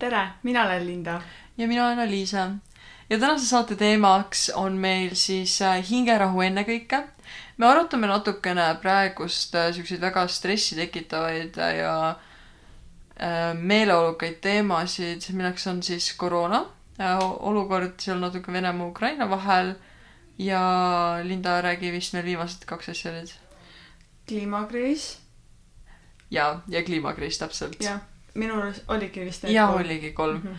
tere, mina olen Linda. ja mina olen Aliisa. ja tänase saate teemaks on meil siis äh, hingerahu ennekõike. me arutame natukene praegust äh, siukseid väga stressi tekitavaid äh, ja meeleolukaid teemasid, milleks on siis koroona, olukord seal natuke Venemaa-Ukraina vahel ja Linda räägi vist meil viimased kaks asja olid. kliimakriis. ja, ja kliimakriis täpselt. jah, minul oligi vist need ja kolm. oligi kolm Mhm.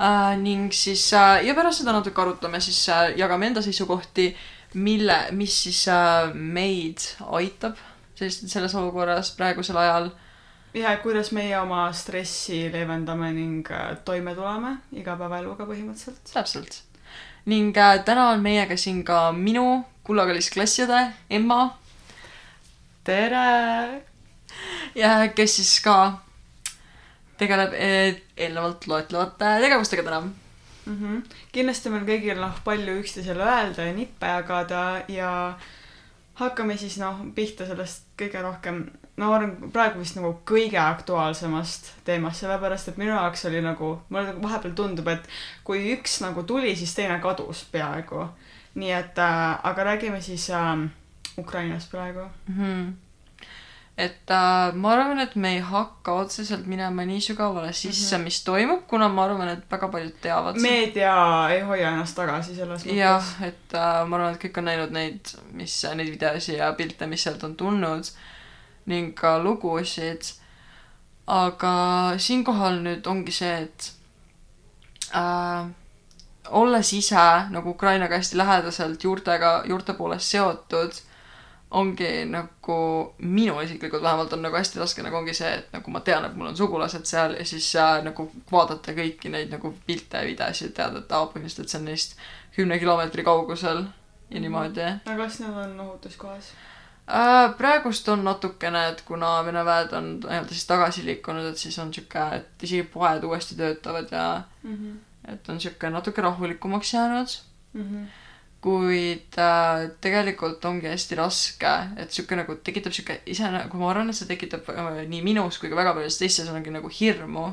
äh,. ning siis äh, ja pärast seda natuke arutame, siis äh, jagame enda seisukohti, mille, mis siis äh, meid aitab sellist, selles olukorras praegusel ajal. ja kuidas meie oma stressi leevendame ning äh, toime tuleme igapäevaeluga põhimõtteliselt. täpselt. ning äh, täna on meiega siin ka minu kullakallis klassiõde Emma. tere. ja kes siis ka tegeleb eh, eelnevalt loetlevate tegevustega täna mm. -hmm. kindlasti meil kõigil noh, palju üksteisele öelda ja nippe jagada ja hakkame siis noh, pihta sellest kõige rohkem, no ma arvan praegu vist nagu kõige aktuaalsemast teemast, sellepärast et minu jaoks oli nagu, mulle nagu vahepeal tundub, et kui üks nagu tuli, siis teine kadus peaaegu. nii et äh,, aga räägime siis äh, Ukrainast praegu. mm. -hmm. Et äh, ma arvan, et me ei hakka otseselt minema nii sügavale sisse mm, -hmm. mis toimub, kuna ma arvan, et väga paljud teavad meedia ei hoia ennast tagasi selles jah mõttes., et äh, ma arvan, et kõik on näinud neid, mis, neid videosi ja pilte, mis sealt on tulnud ning ka lugusid. aga siinkohal nüüd ongi see, et äh, olles ise nagu Ukrainaga hästi lähedaselt juurtega, juurte poolest seotud, ongi nagu minul isiklikult vähemalt on nagu hästi raske nagu ongi see, et nagu ma tean, et mul on sugulased seal ja siis äh, nagu vaadata kõiki neid nagu pilte ja videosid, teada, et aa, põhimõtteliselt see on neist kümne kilomeetri kaugusel ja niimoodi aga kas need on ohutus kohas? äh,. praegust on natukene, et kuna Vene väed on nii-öelda siis tagasi liikunud, et siis on sihuke, et isegi poed uuesti töötavad ja Mhm. et on sihuke natuke rahulikumaks jäänud. Mhm. Kuid äh, tegelikult ongi hästi raske, et sihuke nagu tekitab sihuke ise nagu ma arvan, et see tekitab äh, nii minus kui ka väga paljudes teistes ongi nagu hirmu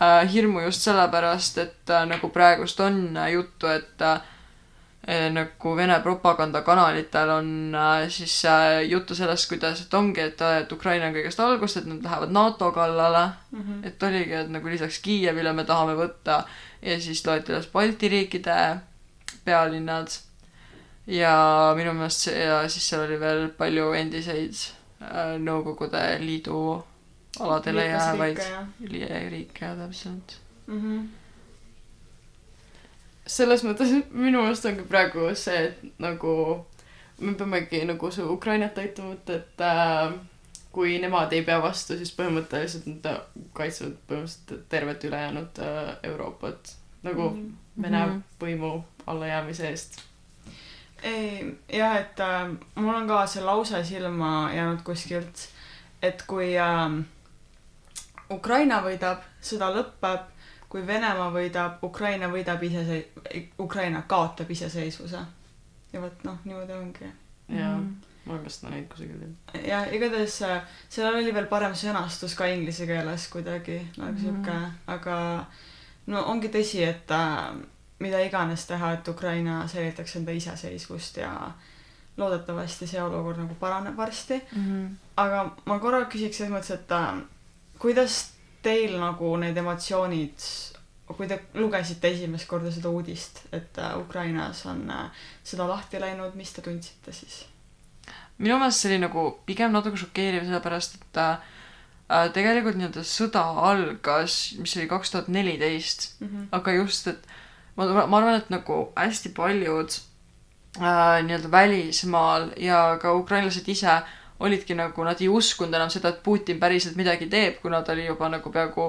äh,. hirmu just sellepärast, et äh, nagu praegust on äh, juttu, et äh, eh, nagu Vene propagandakanalitel on äh, siis äh, juttu sellest, kuidas, et ongi, et, et Ukraina on kõigest algust, et nad lähevad NATO kallale Mhm. et oligi, et nagu lisaks Kiievile me tahame võtta ja siis loeti üles Balti riikide pealinnad. ja minu meelest see ja siis seal oli veel palju endiseid äh, Nõukogude Liidu aladele jäävaid li- riike ja täpselt. Mhm. selles mõttes minu meelest ongi praegu see, et nagu me peamegi nagu see Ukrainat aitama võtta, et äh, kui nemad ei pea vastu, siis põhimõtteliselt nad kaitsevad põhimõtteliselt tervet ülejäänud äh, Euroopat nagu Mhm. Vene Mhm. võimu allajäämise eest. ei, jah, et äh, mul on ka see lause silma jäänud kuskilt, et kui äh, Ukraina võidab, sõda lõpeb, kui Venemaa võidab, Ukraina võidab isesei-, Ukraina kaotab iseseisvuse. ja vot noh, niimoodi ongi. ja Mhm. ma olen vist näinud kusagil. ja igatahes äh, seal oli veel parem sõnastus ka inglise keeles kuidagi nagu Mhm. sihuke, aga no ongi tõsi, et äh, mida iganes teha, et Ukraina säilitaks enda iseseisvust ja loodetavasti see olukord nagu paraneb varsti. aga ma korra küsiks selles mõttes, et äh, kuidas teil nagu need emotsioonid, kui te lugesite esimest korda seda uudist, et äh, Ukrainas on äh, sõda lahti läinud, mis te tundsite siis? minu meelest see oli nagu pigem natuke šokeeriv, sellepärast et äh, äh, tegelikult nii-öelda sõda algas, mis oli kaks tuhat neliteist, aga just, et ma, ma arvan, et nagu hästi paljud äh, nii-öelda välismaal ja ka ukrainlased ise olidki nagu, nad ei uskunud enam seda, et Putin päriselt midagi teeb, kuna ta oli juba nagu peaaegu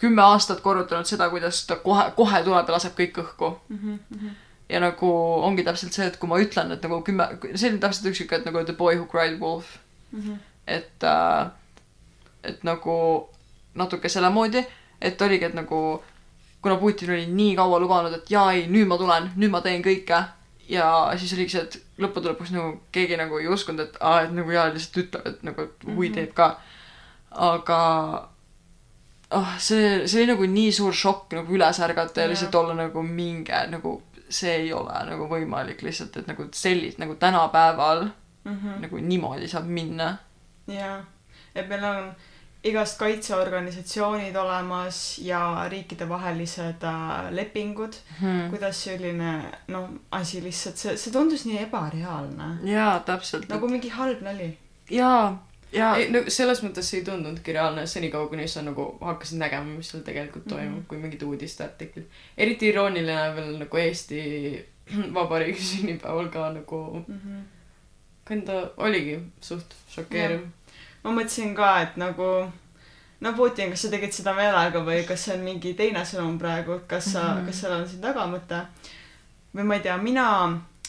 kümme aastat korrutanud seda, kuidas ta kohe, kohe tuleb ja laseb kõik õhku. ja nagu ongi täpselt see, et kui ma ütlen, et nagu kümme, see oli täpselt üks siuke, et nagu the boy who cried wolf. et äh,, et nagu natuke selle moodi, et oligi, et nagu kuna Putin oli nii kaua lubanud, et jaa ei, nüüd ma tulen, nüüd ma teen kõike ja siis oligi see, et lõppude lõpuks nagu keegi nagu ei uskunud, et aa, et nagu jaa, lihtsalt ütleb, et nagu et hui Mhm. teeb ka. aga ah see see oli nagu nii suur šokk nagu üles ärgata ja Jah. lihtsalt olla nagu minge nagu see ei ole nagu võimalik lihtsalt et nagu sellist nagu tänapäeval Mhm. nagu niimoodi saab minna jaa, et meil on igast kaitseorganisatsioonid olemas ja riikidevahelised äh, lepingud hmm. kuidas selline noh asi lihtsalt see see tundus nii ebareaalne jaa täpselt nagu mingi halb nali jaa jaa ei no selles mõttes see ei tundnudki reaalne senikaua kuni sa nagu hakkasid nägema mis seal tegelikult toimub mm Mhm. -hmm. kui mingid uudisteartiklid eriti irooniline veel nagu Eesti Vabariigi sünnipäeval ka nagu mm. -hmm. enda oligi suht šokeeriv ma mõtlesin ka et nagu no Putin kas sa tegid seda meelega või kas see on mingi teine sõnum praegu kas sa mm. -hmm. kas seal on siin tagamõte või ma ei tea mina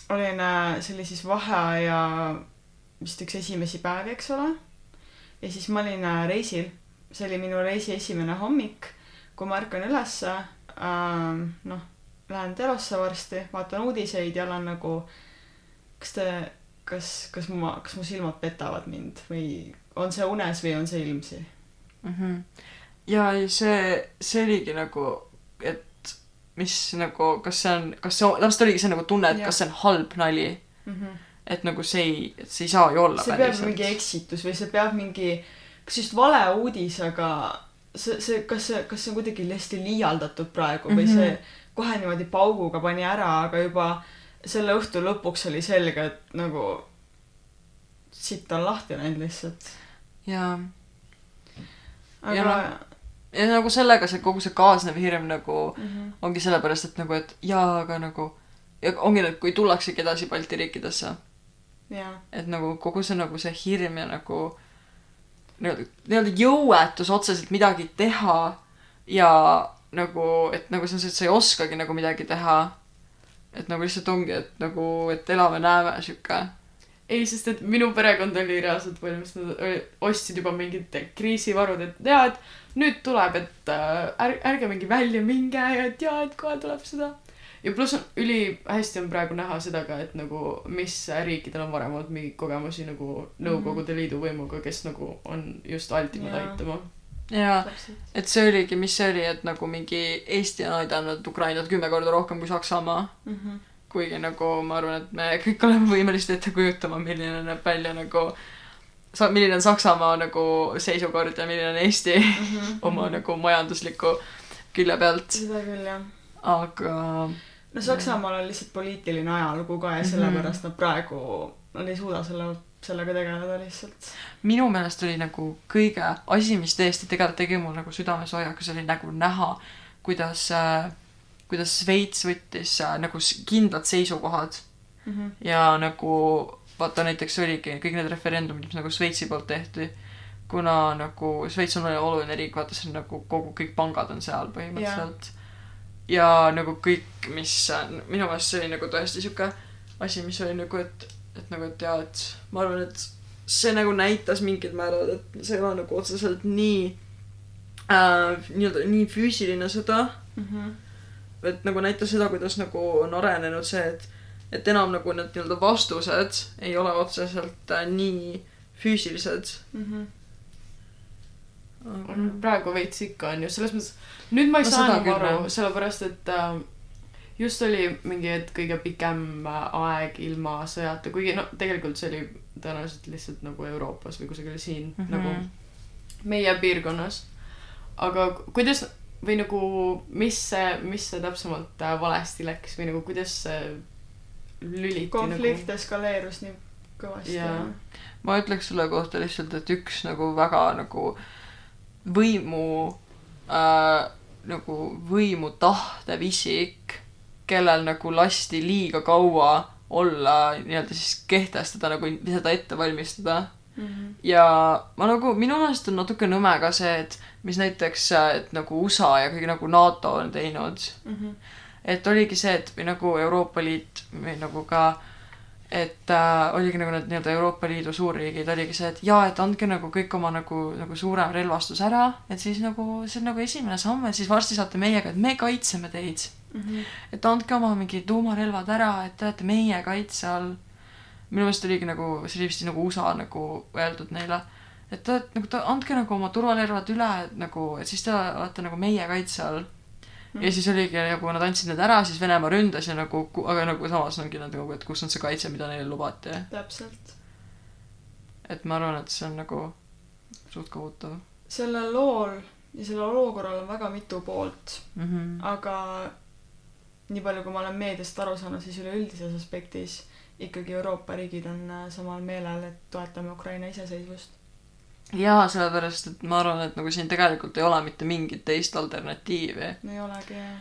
olin äh, see oli siis vaheaja vist üks esimesi päevi eks ole ja siis ma olin äh, reisil see oli minu reisi esimene hommik kui ma ärkan ülesse ähm, noh lähen telosse varsti vaatan uudiseid ja olen nagu kas te kas kas ma kas mu silmad petavad mind või on see unes või on see ilmsi mm. -hmm. ja ei, see see oligi nagu et mis nagu kas see on kas see täpselt oligi see nagu tunne et Jah. kas see on halb nali mm -hmm. et nagu see ei see ei saa ju olla see peab mingi eksitus või see peab mingi kas just valeuudis aga see see kas see kas see on kuidagi hästi liialdatud praegu või Mhm. see kohe niimoodi pauguga pani ära aga juba selle õhtu lõpuks oli selge et nagu sitt on lahti läinud lihtsalt jaa. Aga Ja noh, ja nagu sellega see kogu see kaasnev hirm nagu mm -hmm. ongi sellepärast et nagu et jaa aga nagu ja ongi nüüd kui tullaksegi edasi Balti riikidesse. Et nagu kogu see nagu see hirm ja nagu nii-öelda nii-öelda jõuetus otseselt midagi teha ja nagu et nagu on see et sa ei oskagi nagu midagi teha. Et nagu lihtsalt ongi et nagu et elame-näeme sihuke ei sest et minu perekond oli reaalselt valmis nad ostsid juba mingid kriisivarud et jaa et nüüd tuleb et äh, ärge ärge mingi välja minge ja et jaa et kohe tuleb seda. Ja pluss on ülihästi on praegu näha seda ka et nagu mis riikidel on varem olnud mingeid kogemusi nagu Nõukogude Liidu võimuga kes nagu on just altimad Jaa. aitama. Ja täpselt. Et see oligi mis see oli et nagu mingi Eesti on aidanud Ukrainat kümme korda rohkem kui Saksamaa? Mm -hmm. Kuigi nagu ma arvan, et me kõik oleme võimelised ette kujutama, milline näeb välja nagu sa-, milline on Saksamaa nagu seisukord ja milline on Eesti Mm -hmm. oma nagu majandusliku külje pealt, seda küll jah aga no Saksamaal on lihtsalt poliitiline ajalugu ka ja Mhm. sellepärast nad praegu nad ei suuda selle sellega tegeleda lihtsalt minu meelest oli nagu kõige asi, mis tõesti tegelikult tegi mul nagu südamesoojaks, oli nagu näha, kuidas äh, kuidas Šveits võttis äh, nagu kindlad seisukohad mm -hmm. ja nagu vaata näiteks oligi kõik need referendumid, mis nagu Šveitsi poolt tehti, kuna nagu Šveits on oluline riik, vaata see on nagu kogu, kõik pangad on seal põhimõtteliselt. ja nagu kõik, mis minu meelest see oli nagu tõesti sihuke asi, mis oli nagu, et, et nagu, et jaa, et ma arvan, et see nagu näitas mingil määral, et see ei ole nagu otseselt nii äh, nii-öelda nii füüsiline sõda Mm -hmm. Et nagu näitas seda, kuidas nagu on arenenud see, et et enam nagu need nii-öelda vastused ei ole otseselt äh, nii füüsilised Mm -hmm. on praegu veits ikka on ju selles mõttes nüüd ma ei No saa enam aru sellepärast et äh, just oli mingi hetk kõige pikem äh, aeg ilma sõjata kuigi no tegelikult see oli tõenäoliselt lihtsalt nagu Euroopas või kusagil siin mm Mhm. -hmm. nagu meie piirkonnas aga ku- kuidas või nagu mis see mis see täpsemalt äh, valesti läks või nagu kuidas see lüliti konflikt eskaleerus nii kõvasti ja ma ütleks selle kohta lihtsalt, et üks nagu väga nagu võimu äh, nagu võimu tahtev isik, kellel nagu lasti liiga kaua olla nii-öelda siis kehtestada nagu seda ette valmistada mm -hmm. ja ma nagu, minu meelest on natuke nõme ka see, et mis näiteks, et nagu USA ja kõik nagu NATO on teinud. Mm -hmm. et oligi see, et või nagu Euroopa Liit või nagu ka, et äh, oligi nagu need nii-öelda Euroopa Liidu suurriigid, oligi see, et jaa, et andke nagu kõik oma nagu, nagu suurem relvastus ära, et siis nagu see on nagu esimene samm, et siis varsti saate meiega, et me kaitseme teid. Mm -hmm. et andke oma mingid tuumarelvad ära, et te olete meie kaitse all. Minu meelest oligi nagu, see oli vist nagu USA nagu öeldud neile, et ta, nagu ta, andke nagu oma turvalervad üle, et nagu, et siis te olete nagu meie kaitse all mm.. ja siis oligi nagu nad andsid need ära, siis Venemaa ründas ja nagu, aga nagu samas ongi nad nagu, et kus on see kaitse, mida neile lubati. täpselt. et ma arvan, et see on nagu suht kohutav. sellel lool ja sellel olukorral on väga mitu poolt mm. -hmm. aga nii palju, kui ma olen meediast aru saanud, siis üleüldises aspektis ikkagi Euroopa riigid on äh, samal meelel, et toetame Ukraina iseseisvust. jaa, sellepärast et ma arvan, et nagu siin tegelikult ei ole mitte mingit teist alternatiivi. ei olegi, jah.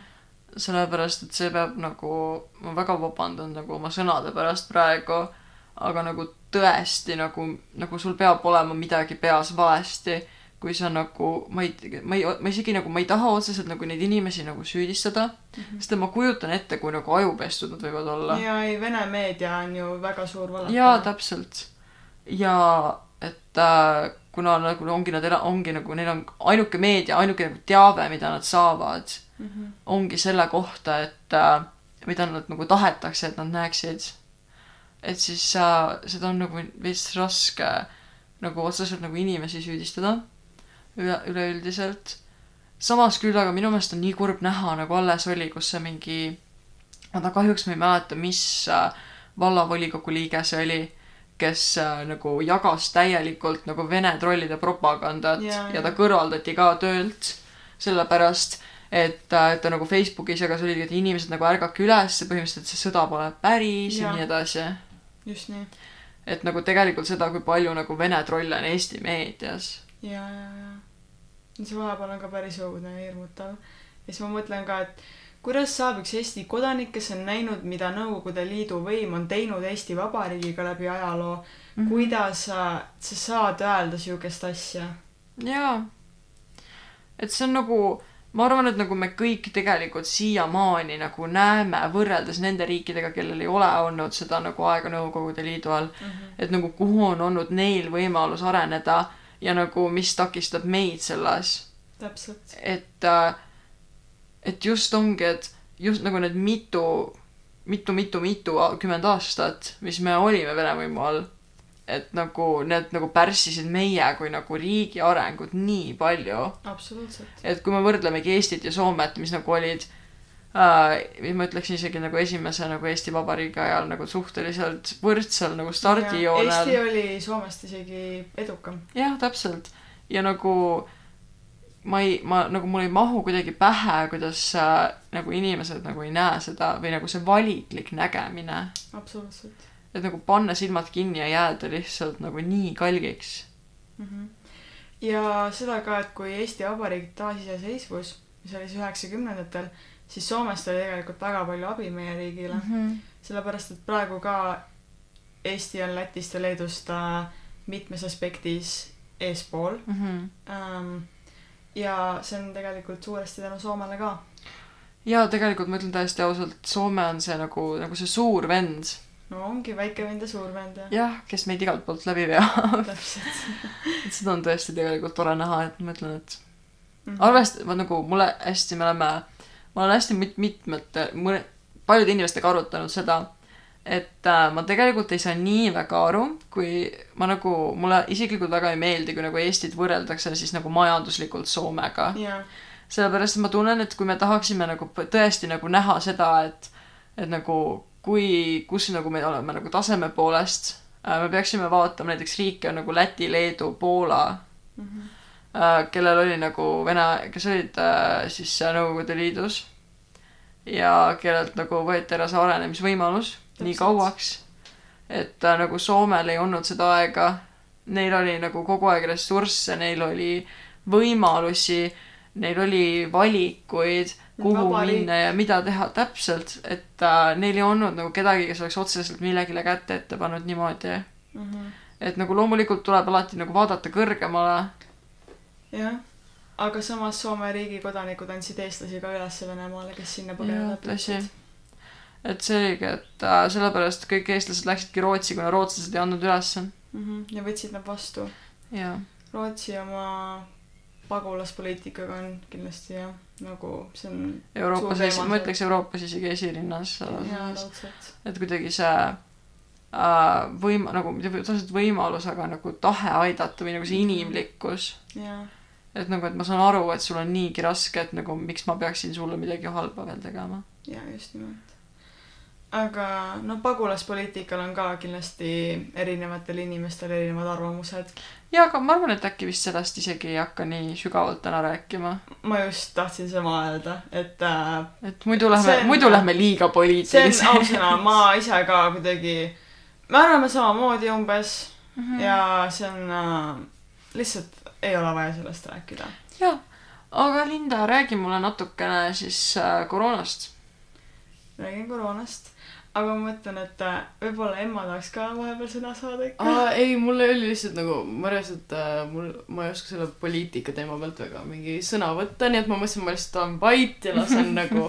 sellepärast, et see peab nagu, ma väga vabandan nagu oma sõnade pärast praegu, aga nagu tõesti nagu, nagu sul peab olema midagi peas valesti kui sa nagu, ma ei, ma ei, ma isegi nagu, ma ei taha otseselt nagu neid inimesi nagu süüdistada mm, -hmm. sest ma kujutan ette, kui nagu ajupestud nad võivad olla. ja ei, Vene meedia on ju väga suur valetaja. jaa, täpselt. ja et äh, kuna nagu ongi nad ongi nagu, neil on ainuke meedia, ainuke nagu teave, mida nad saavad mm, -hmm. ongi selle kohta, et äh, mida nad nagu tahetakse, et nad näeksid. et siis äh, seda on nagu veits raske nagu otseselt nagu inimesi süüdistada üle, üleüldiselt. samas küll aga minu meelest on nii kurb näha, nagu alles oli, kus see mingi, ma kahjuks ma ei mäleta, mis äh, vallavolikogu liige see oli, kes äh, nagu jagas täielikult nagu Vene trollide propagandat ja, ja ta kõrvaldati ka töölt sellepärast, et, äh, et ta nagu Facebookis jagas, oligi, et inimesed nagu ärgake üles, põhimõtteliselt see sõda pole päris ja, ja nii edasi. just nii. et nagu tegelikult seda, kui palju nagu Vene trolle on Eesti meedias. ja, ja, ja see vahepeal on ka päris õudne ja hirmutav. ja siis ma mõtlen ka, et kuidas saab üks Eesti kodanik, kes on näinud, mida Nõukogude Liidu võim on teinud Eesti Vabariigiga läbi ajaloo mm, -hmm. kuidas sa, sa saad öelda siukest asja? jaa. et see on nagu, ma arvan, et nagu me kõik tegelikult siiamaani nagu näeme, võrreldes nende riikidega, kellel ei ole olnud seda nagu aega Nõukogude Liidu all mm, -hmm. et nagu kuhu on olnud neil võimalus areneda ja nagu mis takistab meid selles. täpselt. et, äh, et just ongi, et just nagu need mitu, mitu, mitu, mitukümmend aastat, mis me olime Vene võimu all, et nagu need nagu pärssisid meie kui nagu riigi arengut nii palju. absoluutselt. et kui me võrdlemegi Eestit ja Soomet, mis nagu olid äh,, ma ütleksin isegi nagu esimese nagu Eesti Vabariigi ajal nagu suhteliselt võrdsel nagu stardijoonel. Eesti oli Soomest isegi edukam. jah, täpselt. ja nagu ma ei, ma nagu mul ei mahu kuidagi pähe, kuidas äh, nagu inimesed nagu ei näe seda või nagu see valiklik nägemine. absoluutselt. et nagu panna silmad kinni ja jääda lihtsalt nagu nii kalgiks mm. -hmm. ja seda ka, et kui Eesti Vabariik taasiseseisvus, mis oli siis üheksakümnendatel, siis Soomest oli tegelikult väga palju abi meie riigile mm. -hmm. sellepärast, et praegu ka Eesti on Lätist ja Leedust äh, mitmes aspektis eespool mm. -hmm. Ähm, ja see on tegelikult suuresti tänu Soomele ka. ja tegelikult ma ütlen täiesti ausalt, Soome on see nagu, nagu see suur vend. no ongi väike vend ja suur vend jah. jah, kes meid igalt poolt läbi veab täpselt et seda on tõesti tegelikult tore näha, et ma ütlen, et mm -hmm. arvest-, nagu mulle hästi, me oleme ma olen hästi mit-, mitmete, mõne, paljude inimestega arutanud seda, et äh, ma tegelikult ei saa nii väga aru, kui ma nagu, mulle isiklikult väga ei meeldi, kui nagu Eestit võrreldakse siis nagu majanduslikult Soomega. Yeah.. sellepärast, et ma tunnen, et kui me tahaksime nagu tõesti nagu näha seda, et, et nagu kui, kus nagu me oleme nagu taseme poolest äh,, me peaksime vaatama näiteks riike nagu Läti, Leedu, Poola. Mm. -hmm kellel oli nagu vene, kes olid äh, siis Nõukogude Liidus ja kellelt nagu võeti ära see arenemisvõimalus Täpselt. nii kauaks, et äh, nagu Soomel ei olnud seda aega, neil oli nagu kogu aeg ressursse, neil oli võimalusi, neil oli valikuid, kuhu Vabariik. minna ja mida teha täpselt, et äh, neil ei olnud nagu kedagi, kes oleks otseselt millegile kätte ette pannud niimoodi mm. -hmm. et nagu loomulikult tuleb alati nagu vaadata kõrgemale jah, aga samas Soome riigi kodanikud andsid eestlasi ka üles Venemaale, kes sinna põgeneda püüdsid. et see oligi, et äh, sellepärast kõik eestlased läksidki Rootsi, kuna rootslased ei andnud ülesse mm. -hmm. ja võtsid nad vastu. Rootsi oma pagulaspoliitikaga on kindlasti jah, nagu see on Euroopas, ma ütleks Euroopas isegi esirinnas. et kuidagi see äh, võim-, nagu mitte otseselt võimalus, aga nagu tahe aidata või nagu see inimlikkus. jaa, et nagu, et ma saan aru, et sul on niigi raske, et nagu miks ma peaksin sulle midagi halba veel tegema. jaa, just nimelt. aga no pagulaspoliitikal on ka kindlasti erinevatel inimestel erinevad arvamused. jaa, aga ma arvan, et äkki vist sellest isegi ei hakka nii sügavalt täna rääkima. ma just tahtsin sama öelda, et äh, et muidu lähme muidu lähme liiga see on poliitiliseks. ausõna, ma ise ka kuidagi, me arvame samamoodi umbes Mhm. ja see on äh,, lihtsalt ei ole vaja sellest rääkida. jaa, aga Linda, räägi mulle natukene siis äh, koroonast. räägin koroonast, aga ma mõtlen, et äh, võib-olla Emma tahaks ka vahepeal sõna saada ikka. aa, ei, mul oli lihtsalt nagu, ma reaalselt äh,, mul, ma ei oska selle poliitika teema pealt väga mingi sõna võtta, nii et ma mõtlesin, ma lihtsalt olen vait ja lasen nagu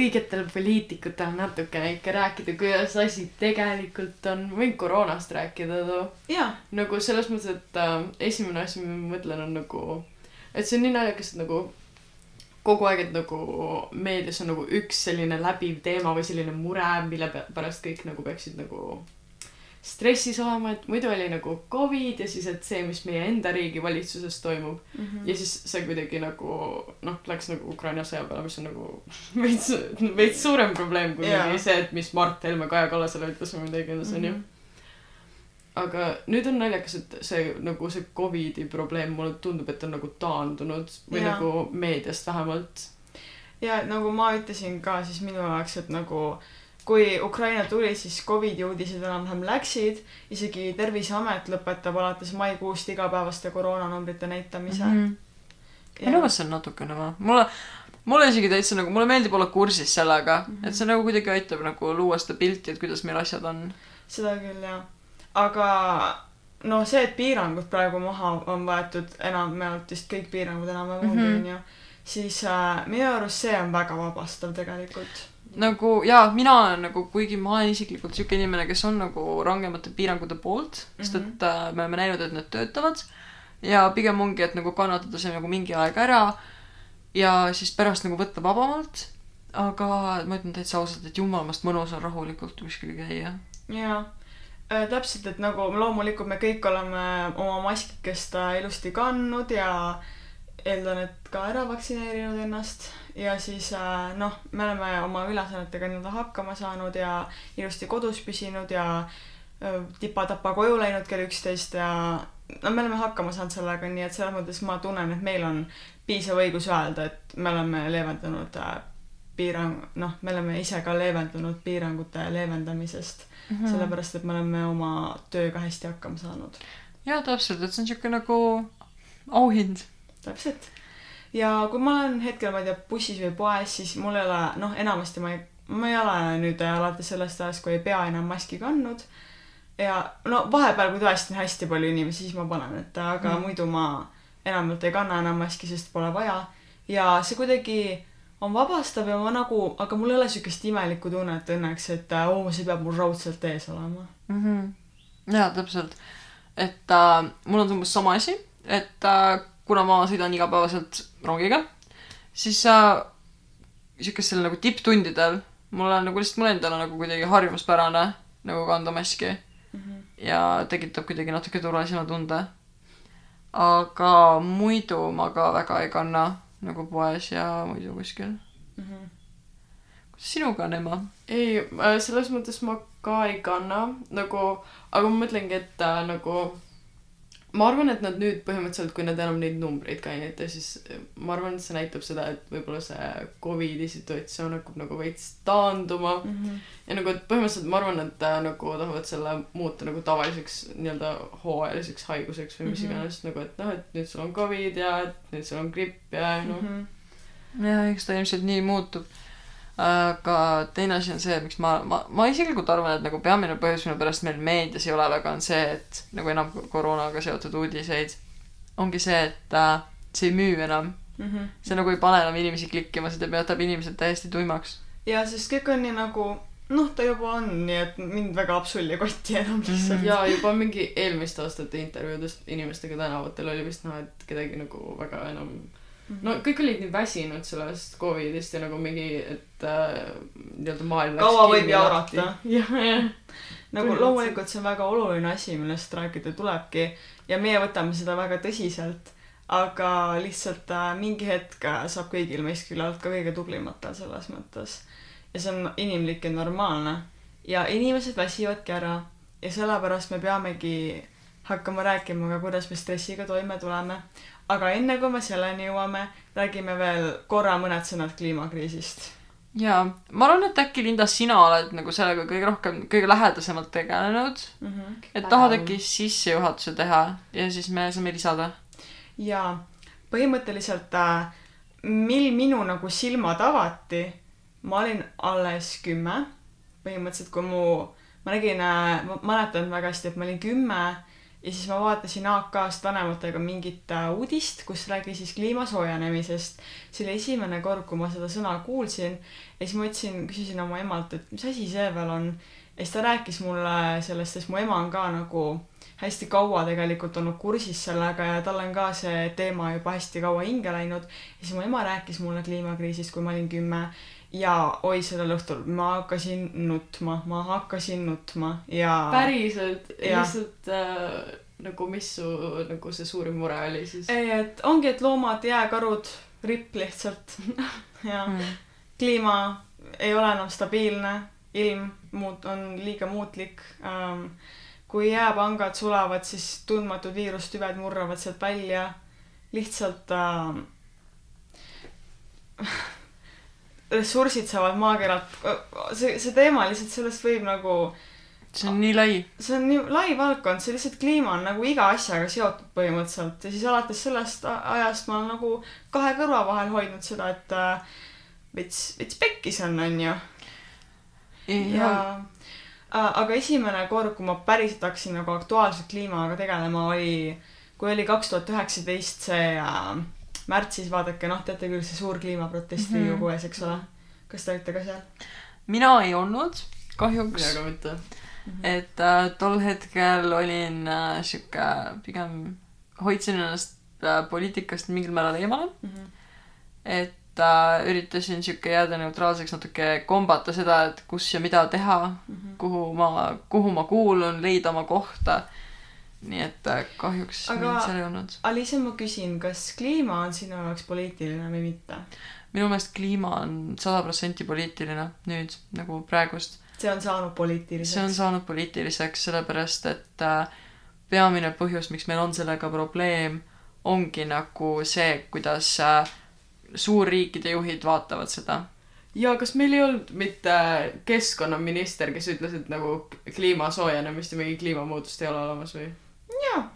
õigetel poliitikutel natukene ikka rääkida, kuidas asi tegelikult on. võin koroonast rääkida too. nagu selles mõttes, et äh, esimene asi, mida ma mõtlen, on nagu, et see on nii naljakas, et nagu kogu aeg, et nagu meedias on nagu üks selline läbiv teema või selline mure, mille pärast kõik nagu peaksid nagu stressis olema, et muidu oli nagu Covid ja siis, et see, mis meie enda riigi valitsuses toimub Mhm. ja siis see kuidagi nagu noh, läks nagu Ukraina sõja peale, mis on nagu veits, veits suurem probleem kui mingi see, et mis Mart Helme Kaja Kallasele ütles või midagi iganes onju. Mhm. Aga nüüd on naljakas, et see nagu see Covidi probleem mulle tundub, et on nagu taandunud või ja. nagu meediast vähemalt. ja nagu ma ütlesin ka siis minu jaoks, et nagu kui Ukraina tuli, siis Covidi uudised enam-vähem läksid, isegi Terviseamet lõpetab alates maikuust igapäevaste koroonanumbrite näitamise mm. minu meelest see on natukene või? mulle, mulle isegi täitsa nagu, mulle meeldib olla kursis sellega mm, -hmm. et see nagu kuidagi aitab nagu luua seda pilti, et kuidas meil asjad on. seda küll jah, aga no see, et piirangud praegu maha on võetud enamjaolt vist kõik piirangud enam-vähem ongi Mhm. onju, siis äh, minu arust see on väga vabastav tegelikult. nagu jaa, mina olen nagu, kuigi ma olen isiklikult siuke inimene, kes on nagu rangemate piirangute poolt mm, -hmm. sest et äh, me oleme näinud, et need töötavad. ja pigem ongi, et nagu kannatada see nagu mingi aeg ära ja siis pärast nagu võtta vabamalt. aga ma ütlen täitsa ausalt, et jumalamast mõnus on rahulikult kuskil käia. jaa äh,, täpselt, et nagu loomulikult me kõik oleme oma maskikest ilusti kandnud ja eeldan, et ka ära vaktsineerinud ennast. Ja siis äh, noh, me oleme oma ülesannetega nii-öelda hakkama saanud ja ilusti kodus püsinud ja äh, tipa-tapa koju läinud kell üksteist ja no me oleme hakkama saanud sellega, nii et selles mõttes ma tunnen, et meil on piisav õigus öelda, et me oleme leevendanud äh, piirang, noh, me oleme ise ka leevendunud piirangute leevendamisest Mm., sellepärast et me oleme oma tööga hästi hakkama saanud. jaa, täpselt, et see on siuke nagu auhind. täpselt. ja kui ma olen hetkel, ma ei tea, bussis või poes, siis mul ei ole, noh, enamasti ma ei, ma ei ole nüüd alates sellest ajast, kui ei pea enam maski kandnud. ja no vahepeal, kui tõesti on hästi palju inimesi, siis ma panen, et aga Mm. muidu ma enamjaolt ei kanna enam maski, sest pole vaja. ja see kuidagi on vabastav ja ma nagu, aga mul ei ole siukest imelikku tunnet õnneks, et oo, see peab mul raudselt ees olema. mm. -hmm. jaa, täpselt. et äh, mul on umbes sama asi, et äh, kuna ma sõidan igapäevaselt rongiga, siis äh, siukestel nagu tipptundidel mul on nagu lihtsalt mulle endale nagu kuidagi harjumuspärane nagu kanda maski ja tekitab kuidagi natuke turvalisema tunde. aga muidu ma ka väga ei kanna nagu poes ja muidu kuskil. kuidas sinuga on, Emma? ei, selles mõttes ma ka ei kanna nagu, aga ma mõtlengi, et äh, nagu ma arvan, et nad nüüd põhimõtteliselt, kui nad enam neid numbreid ka ei näita, siis ma arvan, et see näitab seda, et võib-olla see Covidi situatsioon hakkab nagu veits taanduma ja nagu, et põhimõtteliselt ma arvan, et äh, nagu tahavad selle muuta nagu tavaliseks nii-öelda hooajaliseks haiguseks või mis Mhm. iganes nagu, et noh, et nüüd sul on Covid ja et nüüd sul on gripp ja noh mm -hmm. jah, eks ta ilmselt nii muutub. Aga teine asi on see, miks ma, ma, ma isiklikult arvan, et nagu peamine põhjus, mille pärast meil meedias ei ole väga, on see, et nagu enam koroonaga seotud uudiseid ongi see, et äh, see ei müü enam. see nagu ei pane enam inimesi klikkima, see teeb, jätab inimesed täiesti tuimaks. ja sest kõik on nii nagu noh, ta juba on, nii et mind väga absol ei koti enam lihtsalt Mhm. ja juba mingi eelmiste aastate intervjuudest inimestega tänavatel oli vist näha, et kedagi nagu väga enam no kõik olid nii väsinud sellest Covidist ja nagu mingi, et äh, nii-öelda maailm Kaua võib jaurata. jah, jah. nagu loomulikult see on väga oluline asi, millest rääkida tulebki. Ja meie võtame seda väga tõsiselt, aga lihtsalt äh, mingi hetk äh, saab kõigil meist küllalt ka kõige tublimatel selles mõttes. ja see on inimlik ja normaalne. Ja inimesed väsivadki ära. Ja sellepärast me peamegi hakkama rääkima ka, kuidas me stressiga toime tuleme. aga enne kui me selleni jõuame, räägime veel korra mõned sõnad kliimakriisist jaa, ma arvan, et äkki Linda, sina oled nagu sellega kõige rohkem, kõige lähedasemalt tegelenud. mm. -hmm. et tahad äkki sissejuhatuse teha ja siis me saame lisada. jaa, põhimõtteliselt äh, mil minu nagu silmad avati, ma olin alles kümme. põhimõtteliselt, kui mu, ma nägin, ma mäletan väga hästi, et ma olin kümme ja siis ma vaatasin AK-st vanematega mingit äh, uudist, kus räägis siis kliima soojenemisest. see oli esimene kord, kui ma seda sõna kuulsin ja siis ma ütlesin, küsisin oma emalt, et mis asi see veel on. ja siis ta rääkis mulle sellest, sest mu ema on ka nagu hästi kaua tegelikult olnud kursis sellega ja tal on ka see teema juba hästi kaua hinge läinud. ja siis mu ema rääkis mulle kliimakriisist, kui ma olin kümme ja oi, sellel õhtul ma hakkasin nutma, ma hakkasin nutma ja. päriselt, lihtsalt äh, nagu mis su nagu see suurim mure oli siis? ei, et ongi, et loomad, jääkarud, ripp lihtsalt ja Mm. kliima ei ole enam stabiilne, ilm muut-, on liiga muutlik ähm,. kui jääpangad sulavad, siis tundmatud viirustüved murravad sealt välja. lihtsalt ähm, ressursid saavad maakeralt, see, see teema lihtsalt, sellest võib nagu, see on nii lai. see on nii lai valdkond, see lihtsalt kliima on nagu iga asjaga seotud põhimõtteliselt ja siis alates sellest ajast ma olen nagu kahe kõrva vahel hoidnud seda, et äh, veits, veits pekkis on, onju. ja äh, aga esimene kord, kui ma päriselt hakkasin nagu aktuaalselt kliimaga tegelema, oli, kui oli kaks tuhat üheksateist see äh, märtsis, vaadake, noh, teate küll, see suur kliimaprotest Mhm. Riigikogu ees, eks ole. kas te olite ka seal? mina ei olnud, kahjuks mina. ka mitte. et äh, tol hetkel olin äh, sihuke, pigem hoidsin ennast äh, poliitikast mingil määral eemale. et äh, üritasin sihuke jääda neutraalseks, natuke kombata seda, et kus ja mida teha, kuhu ma, kuhu ma kuulun, leida oma kohta. Nii et äh, kahjuks Aga- Aga... mind seal ei olnud. Aliise, ma küsin, kas kliima on sinu jaoks poliitiline või mitte? minu meelest kliima on sada protsenti poliitiline nüüd nagu praegust. see on saanud poliitiliseks. see on saanud poliitiliseks sellepärast, et äh, peamine põhjus, miks meil on sellega probleem, ongi nagu see, kuidas äh, suurriikide juhid vaatavad seda. ja kas meil ei olnud mitte keskkonnaminister, kes ütles, et nagu kliima soojenemist ja mingi kliimamuutust ei ole olemas või?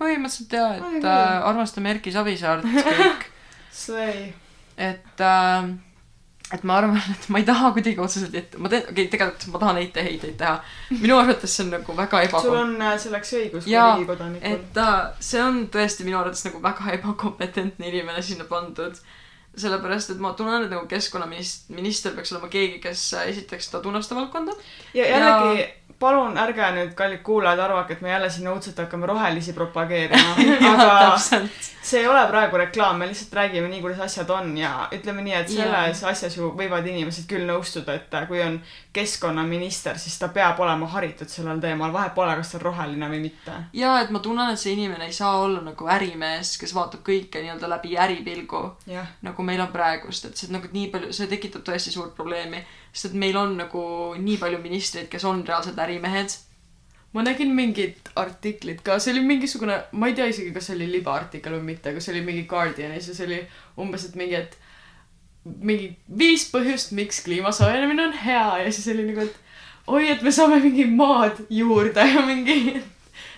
Põhimõtteliselt jaa, et äh, armastame Erki Savisaart kõik, et äh, et ma arvan, et ma ei taha kuidagi otseselt ette, ma teen, okei okay,, tegelikult ma tahan etteheiteid teha. minu arvates see on nagu väga sul ebakom-, on äh, selleks õigus kui riigikodanikul. et äh, see on tõesti minu arvates nagu väga ebakompetentne inimene sinna pandud. sellepärast, et ma tunnen, et nagu keskkonnaminister, minister peaks olema keegi, kes äh, esiteks ta tunneb seda valdkonda. ja jällegi, palun ärge nüüd, kallid kuulajad, arvake, et me jälle siin õudselt hakkame rohelisi propageerima. aga see ei ole praegu reklaam, me lihtsalt räägime nii, kuidas asjad on ja ütleme nii, et selles asjas ju võivad inimesed küll nõustuda, et äh, kui on keskkonnaminister, siis ta peab olema haritud sellel teemal, vahet pole, kas ta on roheline või mitte. ja et ma tunnen, et see inimene ei saa olla nagu ärimees, kes vaatab kõike nii-öelda läbi äripilgu, jah, nagu meil on praegust, et see nagu nii palju, see tekitab tõesti suurt probleemi, sest et meil on nagu nii palju ministreid, kes on reaalsed ärimehed. ma nägin mingit artiklit ka, see oli mingisugune, ma ei tea isegi, kas see oli libaartikkel või mitte, aga see oli mingi Guardianis ja see oli umbes, et mingi, et mingi viis põhjust, miks kliima soojenemine on hea ja siis oli nagu, et oi, et me saame mingi maad juurde ja mingi,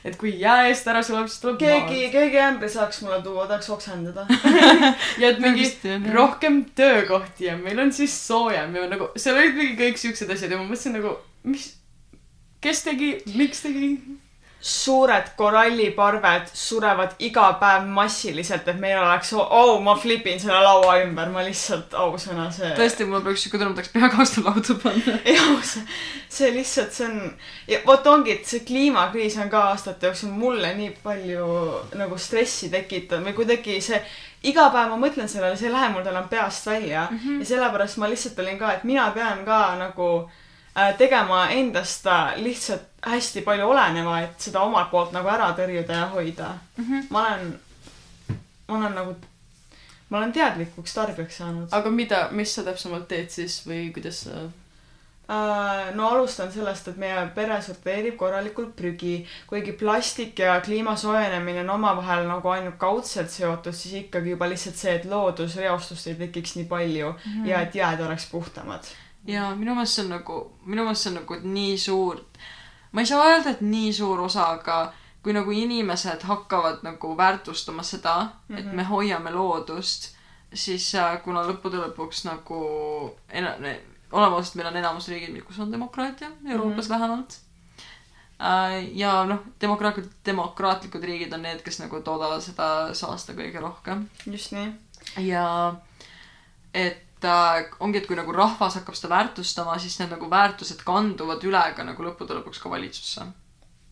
et kui jää eest ära sulab, siis tuleb keegi, keegi ämbri saaks mulle tuua, tahaks oksendada. ja et mingi rohkem töökohti ja meil on siis soojem ja nagu seal olid mingi kõik siuksed asjad ja ma mõtlesin nagu, mis, kes tegi, miks tegi? Suured koralliparved surevad iga päev massiliselt, et meil oleks, oh, ma flipin selle laua ümber, ma lihtsalt, ausõna, see. tõesti, mul peaks siuke tunne, ma tahaks pea kausta lauda panna. jah, see, see lihtsalt, see on, ja vot ongi, et see kliimakriis on ka aastate jooksul mulle nii palju nagu stressi tekitanud või kuidagi see, iga päev ma mõtlen sellele, see ei lähe mul enam peast välja mm -hmm. ja sellepärast ma lihtsalt olin ka, et mina pean ka nagu äh, tegema endast äh, lihtsalt hästi palju oleneva, et seda omalt poolt nagu ära tõrjuda ja hoida mm. -hmm. ma olen, ma olen nagu, ma olen teadlikuks tarbijaks saanud. aga mida, mis sa täpsemalt teed siis või kuidas sa Äh, no alustan sellest, et meie pere sorteerib korralikult prügi, kuigi plastik ja kliima soojenemine on omavahel nagu ainult kaudselt seotud, siis ikkagi juba lihtsalt see, et loodusreostust ei tekiks nii palju mm -hmm. ja et jääd oleks puhtamad. ja minu meelest see on nagu, minu meelest see on nagu nii suur, ma ei saa öelda, et nii suur osa, aga kui nagu inimesed hakkavad nagu väärtustama seda mm, -hmm. et me hoiame loodust, siis äh, kuna lõppude lõpuks nagu ena-, oleme ausad, meil on enamus riigid, kus on demokraatia, Euroopas mm -hmm. vähemalt. ja noh, demokraatlikud, demokraatlikud riigid on need, kes nagu toodavad seda saasta kõige rohkem. just nii. ja et äh, ongi, et kui nagu rahvas hakkab seda väärtustama, siis need nagu väärtused kanduvad üle ka nagu lõppude lõpuks ka valitsusse.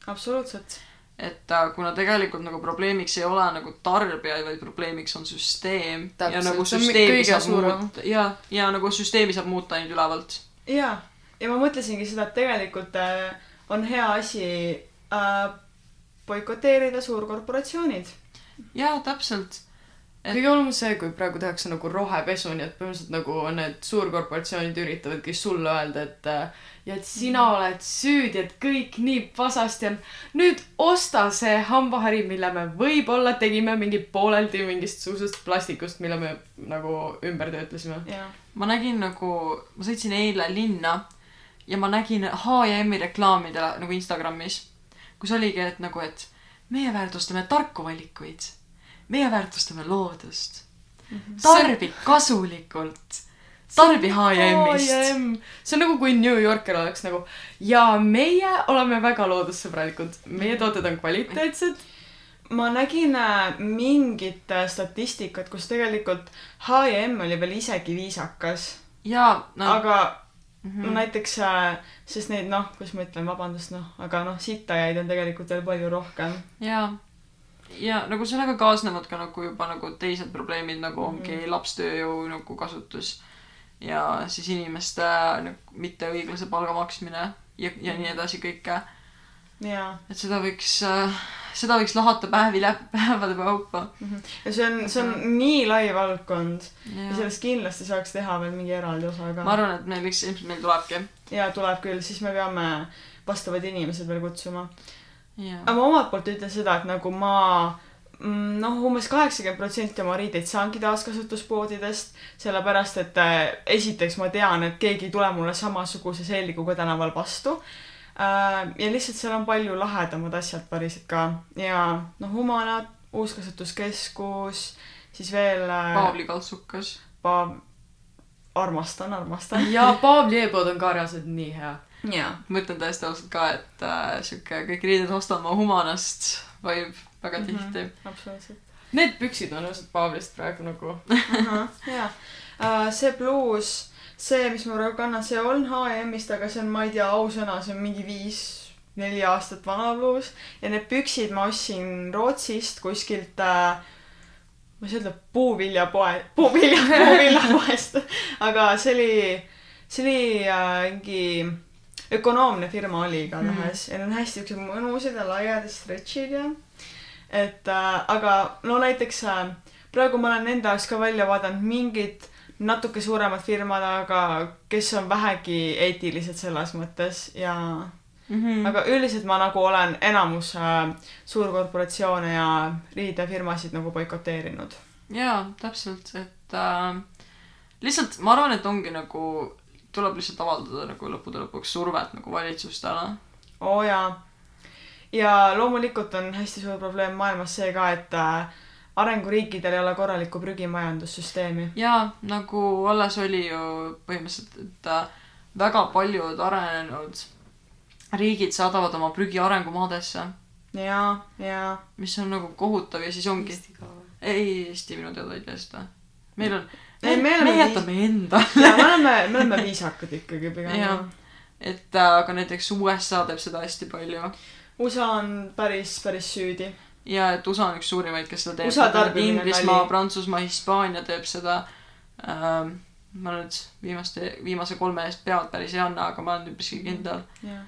absoluutselt. et äh, kuna tegelikult nagu probleemiks ei ole nagu tarbijaid, vaid probleemiks on süsteem. ja nagu süsteemi saab muuta ja, ja nagu süsteemi saab muuta ainult ülevalt. ja, ja ma mõtlesingi seda, et tegelikult äh, on hea asi äh, boikoteerida suurkorporatsioonid. jaa, täpselt. Et- kõige hullem on see, kui praegu tehakse nagu rohepesu, nii et põhimõtteliselt nagu need suurkorporatsioonid üritavadki sulle öelda, et äh, ja et sina oled süüdi, et kõik nii pasasti on. nüüd osta see hambahari, mille me võib-olla tegime mingi pooleldi mingist suusast plastikust, mille me nagu ümber töötlesime. ma nägin nagu, ma sõitsin eile linna ja ma nägin H&M-i reklaamidele nagu Instagramis, kus oligi, et nagu, et meie väärtustame tarku valikuid, meie väärtustame loodust, tarbi kasulikult, tarbi H&M-ist. H&M, see on nagu kui New Yorker oleks nagu ja meie oleme väga loodussõbralikud, meie tooted on kvaliteetsed. ma nägin äh, mingit äh, statistikat, kus tegelikult H&M oli veel isegi viisakas ja no., aga mm no näiteks äh,, sest neid noh, kuidas ma ütlen, vabandust noh, aga noh, sittajaid on tegelikult veel palju rohkem. ja, ja nagu sellega kaasnevad ka nagu juba nagu teised probleemid, nagu ongi Mhm. lapstööjõu nagu kasutus ja siis inimeste nagu mitteõiglase palga maksmine ja, ja nii edasi kõike. jaa. et seda võiks äh,, seda võiks lahata päevi läbi, päevade kaupa. ja see on, see on nii lai valdkond ja ja sellest kindlasti saaks teha veel mingi eraldi osa ka ma. arvan, et meil võiks, ilmselt meil tulebki. ja tuleb küll, siis me peame vastavad inimesed veel kutsuma. Ja aga ma omalt poolt ütlen seda, et nagu ma mm, noh, umbes kaheksakümmend protsenti oma riideid saangi taaskasutuspoodidest, sellepärast et äh, esiteks ma tean, et keegi ei tule mulle samasuguse selguga tänaval vastu äh,. ja lihtsalt seal on palju lahedamad asjad päriselt ka ja noh, Humana uuskasutuskeskus, siis veel äh, Paavli kaltsukas. Paav, armastan, armastan. ja Paavli e-pood on ka reaalselt nii hea. jaa, ma ütlen täiesti ausalt ka, et äh, sihuke kõik riided ostama Humanast vibe väga Mhm. tihti. absoluutselt. Need püksid on lihtsalt Paavlist praegu nagu. jaa, see bluus, see, mis ma praegu kannan, see on H&M-ist, aga see on, ma ei tea, ausõna, see on mingi viis, neli aastat vana bluus ja need püksid ma ostsin Rootsist kuskilt äh, ma ei saa öelda puuviljapoe, puuvilja, puuviljapoest, aga see oli, see oli äh, mingi ökonoomne firma oli igatahes mm. ja need on hästi siuksed mõnusad ja laiad ja stretch'id ja et äh, aga no näiteks äh, praegu ma olen enda jaoks ka välja vaadanud mingid natuke suuremad firmad, aga kes on vähegi eetilised selles mõttes ja Mm -hmm. aga üldiselt ma nagu olen enamus äh, suurkorporatsioone ja riidefirmasid nagu boikoteerinud. jaa, täpselt, et äh, lihtsalt ma arvan, et ongi nagu, tuleb lihtsalt avaldada nagu lõppude lõpuks survet nagu valitsustele. oo oh, jaa. ja loomulikult on hästi suur probleem maailmas see ka, et äh, arenguriikidel ei ole korralikku prügimajandussüsteemi. jaa, nagu alles oli ju põhimõtteliselt, et äh, väga paljud arenenud riigid saadavad oma prügi arengumaadesse jaa, jaa. mis on nagu kohutav ja siis ongi. Ei, Eesti minu teada ei tee seda. meil on, Ei, me me, oleme me viis- jätame enda. jaa, me oleme, me oleme viisakad ikkagi pigem et äh, aga näiteks USA teeb seda hästi palju USA on päris, päris süüdi. ja et USA on üks suurimaid, kes seda teeb. Inglismaa Prantsusmaa, Hispaania teeb seda ähm,. ma nüüd viimaste, viimase kolme eest pead päris ei anna, aga ma olen üpriski kindel. jah,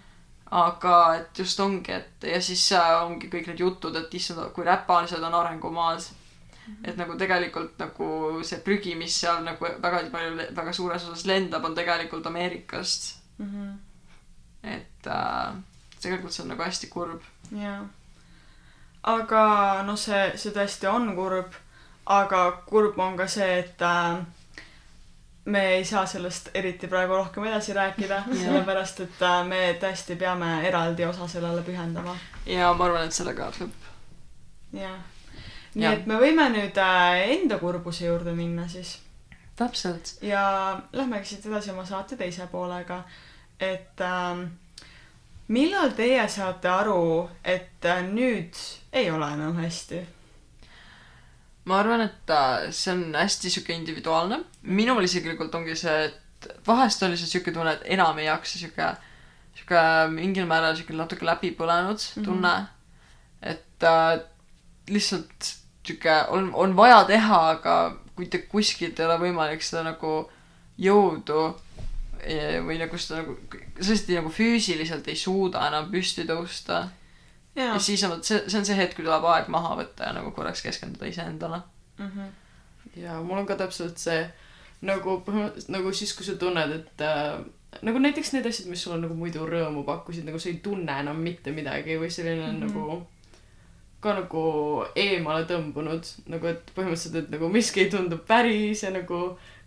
aga et just ongi, et ja siis äh, ongi kõik need jutud, et issand, kui räpalised on arengumaad. Et nagu tegelikult nagu see prügi, mis seal nagu väga palju, väga suures osas lendab, on tegelikult Ameerikast. Mhm. et äh, tegelikult see on nagu hästi kurb. jaa. aga noh, see, see tõesti on kurb, aga kurb on ka see, et äh, me ei saa sellest eriti praegu rohkem edasi rääkida, sellepärast et äh, me tõesti peame eraldi osa sellele pühendama. ja ma arvan, et sellega lõpp. jah. Nii Jah. et me võime nüüd äh, enda kurbuse juurde minna siis täpselt. ja lähmegi siit edasi oma saate teise poolega, et ähm, millal teie saate aru, et äh, nüüd ei ole enam hästi? ma arvan, et äh, see on hästi sihuke individuaalne. minul isiklikult ongi see, et vahest oli see sihuke tunne, et enam ei jaksa sihuke, sihuke mingil määral sihuke natuke läbi põlenud Mhm. tunne mm. -hmm. et äh, lihtsalt sihuke on, on vaja teha, aga mitte kuskilt ei ole võimalik seda nagu jõudu eh, või nagu seda nagu, tõesti nagu füüsiliselt ei suuda enam püsti tõusta. ja. siis on, see, see on see hetk, kui tuleb aeg maha võtta ja nagu korraks keskenduda iseendale. Mhm. ja mul on ka täpselt see nagu põhimõtteliselt nagu siis, kui sa tunned, et äh, nagu näiteks need asjad, mis sulle nagu muidu rõõmu pakkusid, nagu sa ei tunne enam mitte midagi või selline mm. -hmm. nagu ka nagu eemale tõmbunud, nagu et põhimõtteliselt, et nagu miski ei tundu päris ja nagu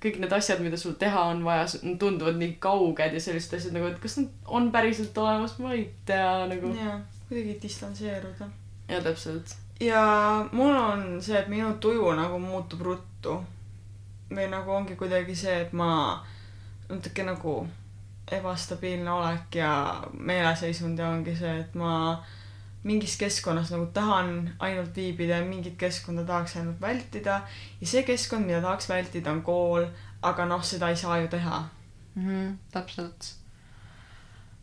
kõik need asjad, mida sul teha on vaja, tunduvad nii kauged ja sellised asjad nagu, et kas nad on päriselt olemas, ma ei tea nagu. jaa, kuidagi distantseeruda. ja täpselt. ja mul on see, et minu tuju nagu muutub ruttu. või nagu ongi kuidagi see, et ma natuke nagu ebastabiilne olek ja meeleseisund ja ongi see, et ma mingis keskkonnas nagu tahan ainult viibida ja mingit keskkonda tahaks ainult vältida ja see keskkond, mida tahaks vältida, on kool, aga noh, seda ei saa ju teha. mm. -hmm, täpselt.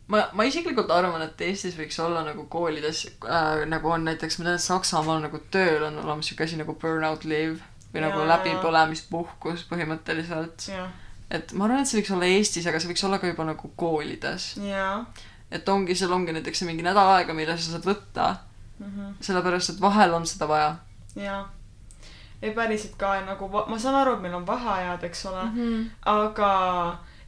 ma, ma isiklikult arvan, et Eestis võiks olla nagu koolides äh, nagu on näiteks, ma tean, et Saksamaal nagu tööl on olemas siuke asi nagu burnout leave või nagu Jaa. läbipõlemispuhkus põhimõtteliselt. et ma arvan, et see võiks olla Eestis, aga see võiks olla ka juba nagu koolides. jaa et ongi, seal ongi näiteks mingi nädal aega, mille sa saad võtta, mm. -hmm. sellepärast et vahel on seda vaja jaa. ei päriselt ka nagu, ma saan aru, et meil on vaheajad, eks ole mm. -hmm. aga,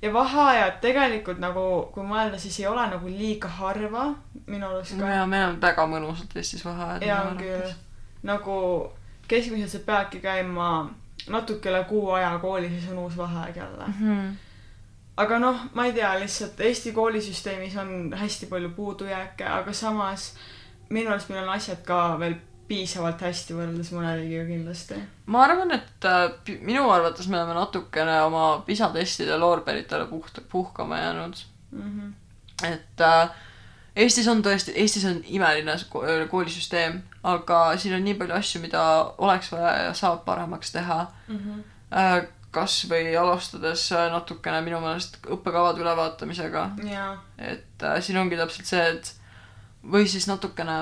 ja vaheajad tegelikult nagu, kui mõelda, siis ei ole nagu liiga harva minu arust ka. ja meil on väga mõnusalt Eestis vaheajad. ja on küll. nagu keskmiselt sa peadki käima natuke üle kuu aja koolis ja siis on uus vaheaeg jälle. -hmm. Aga noh, ma ei tea, lihtsalt Eesti koolisüsteemis on hästi palju puudujääke, aga samas minu arust meil on asjad ka veel piisavalt hästi võrreldes mõne riigiga kindlasti. ma arvan, et äh, minu arvates me oleme natukene oma PISA testide loorberitele puht-, puhkama jäänud. Mm -hmm. et äh, Eestis on tõesti, Eestis on imeline ko- koolisüsteem, aga siin on nii palju asju, mida oleks vaja ja saab paremaks teha Mm -hmm. Kas või alustades äh, natukene minu meelest õppekavade ülevaatamisega, et äh, siin ongi täpselt see, et või siis natukene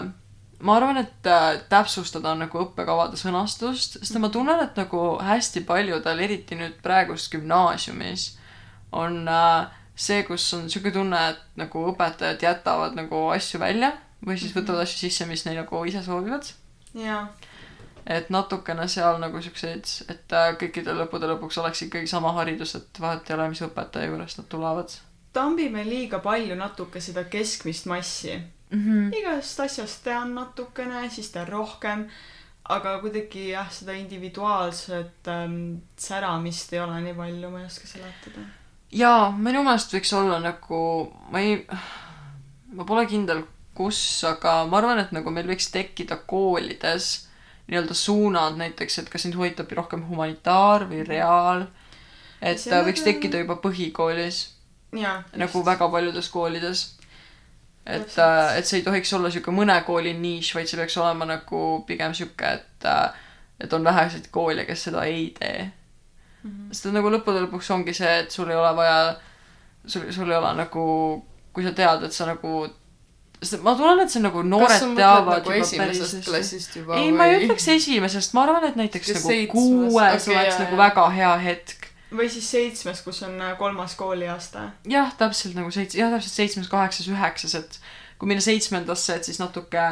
ma arvan, et äh, täpsustada nagu õppekavade sõnastust, sest ma tunnen, et nagu hästi paljudel, eriti nüüd praegust gümnaasiumis, on äh, see, kus on sihuke tunne, et nagu õpetajad jätavad nagu asju välja või siis võtavad asju sisse, mis neil nagu ise soovivad. jaa, et natukene seal nagu siukseid, et äh, kõikidel lõppude lõpuks oleks ikkagi sama haridus, et vahet ei ole, mis õpetaja juurest nad tulevad tambime liiga palju natuke seda keskmist massi. mm. -hmm. igast asjast tean natukene, siis tean rohkem, aga kuidagi jah, seda individuaalset ähm, säramist ei ole nii palju, ma ei oska seletada. jaa, minu meelest võiks olla nagu, ma ei, ma pole kindel, kus, aga ma arvan, et nagu meil võiks tekkida koolides nii-öelda suunad näiteks, et kas sind huvitab rohkem humanitaar või reaal. et Sellega- võiks tekkida juba põhikoolis, nagu väga paljudes koolides. et, Täpselt. et see ei tohiks olla sihuke mõne kooli nišš, vaid see peaks olema nagu pigem sihuke, et, et on väheseid koole, kes seda ei tee. Mhm. sest et nagu lõppude lõpuks ongi see, et sul ei ole vaja, sul, sul ei ole nagu, kui sa tead, et sa nagu, sest ma tunnen, et see on nagu noored teavad nagu esimesest hästi. klassist juba ei, ma ei ütleks esimesest, ma arvan, et näiteks Kas nagu seitsmes? kuues Okei, oleks jaa, nagu väga hea hetk. või siis seitsmes, kus on äh, kolmas kooliaasta. jah, täpselt nagu seitse, jah, täpselt seitsmes, kaheksas, üheksas, et kui minna seitsmendasse, et siis natuke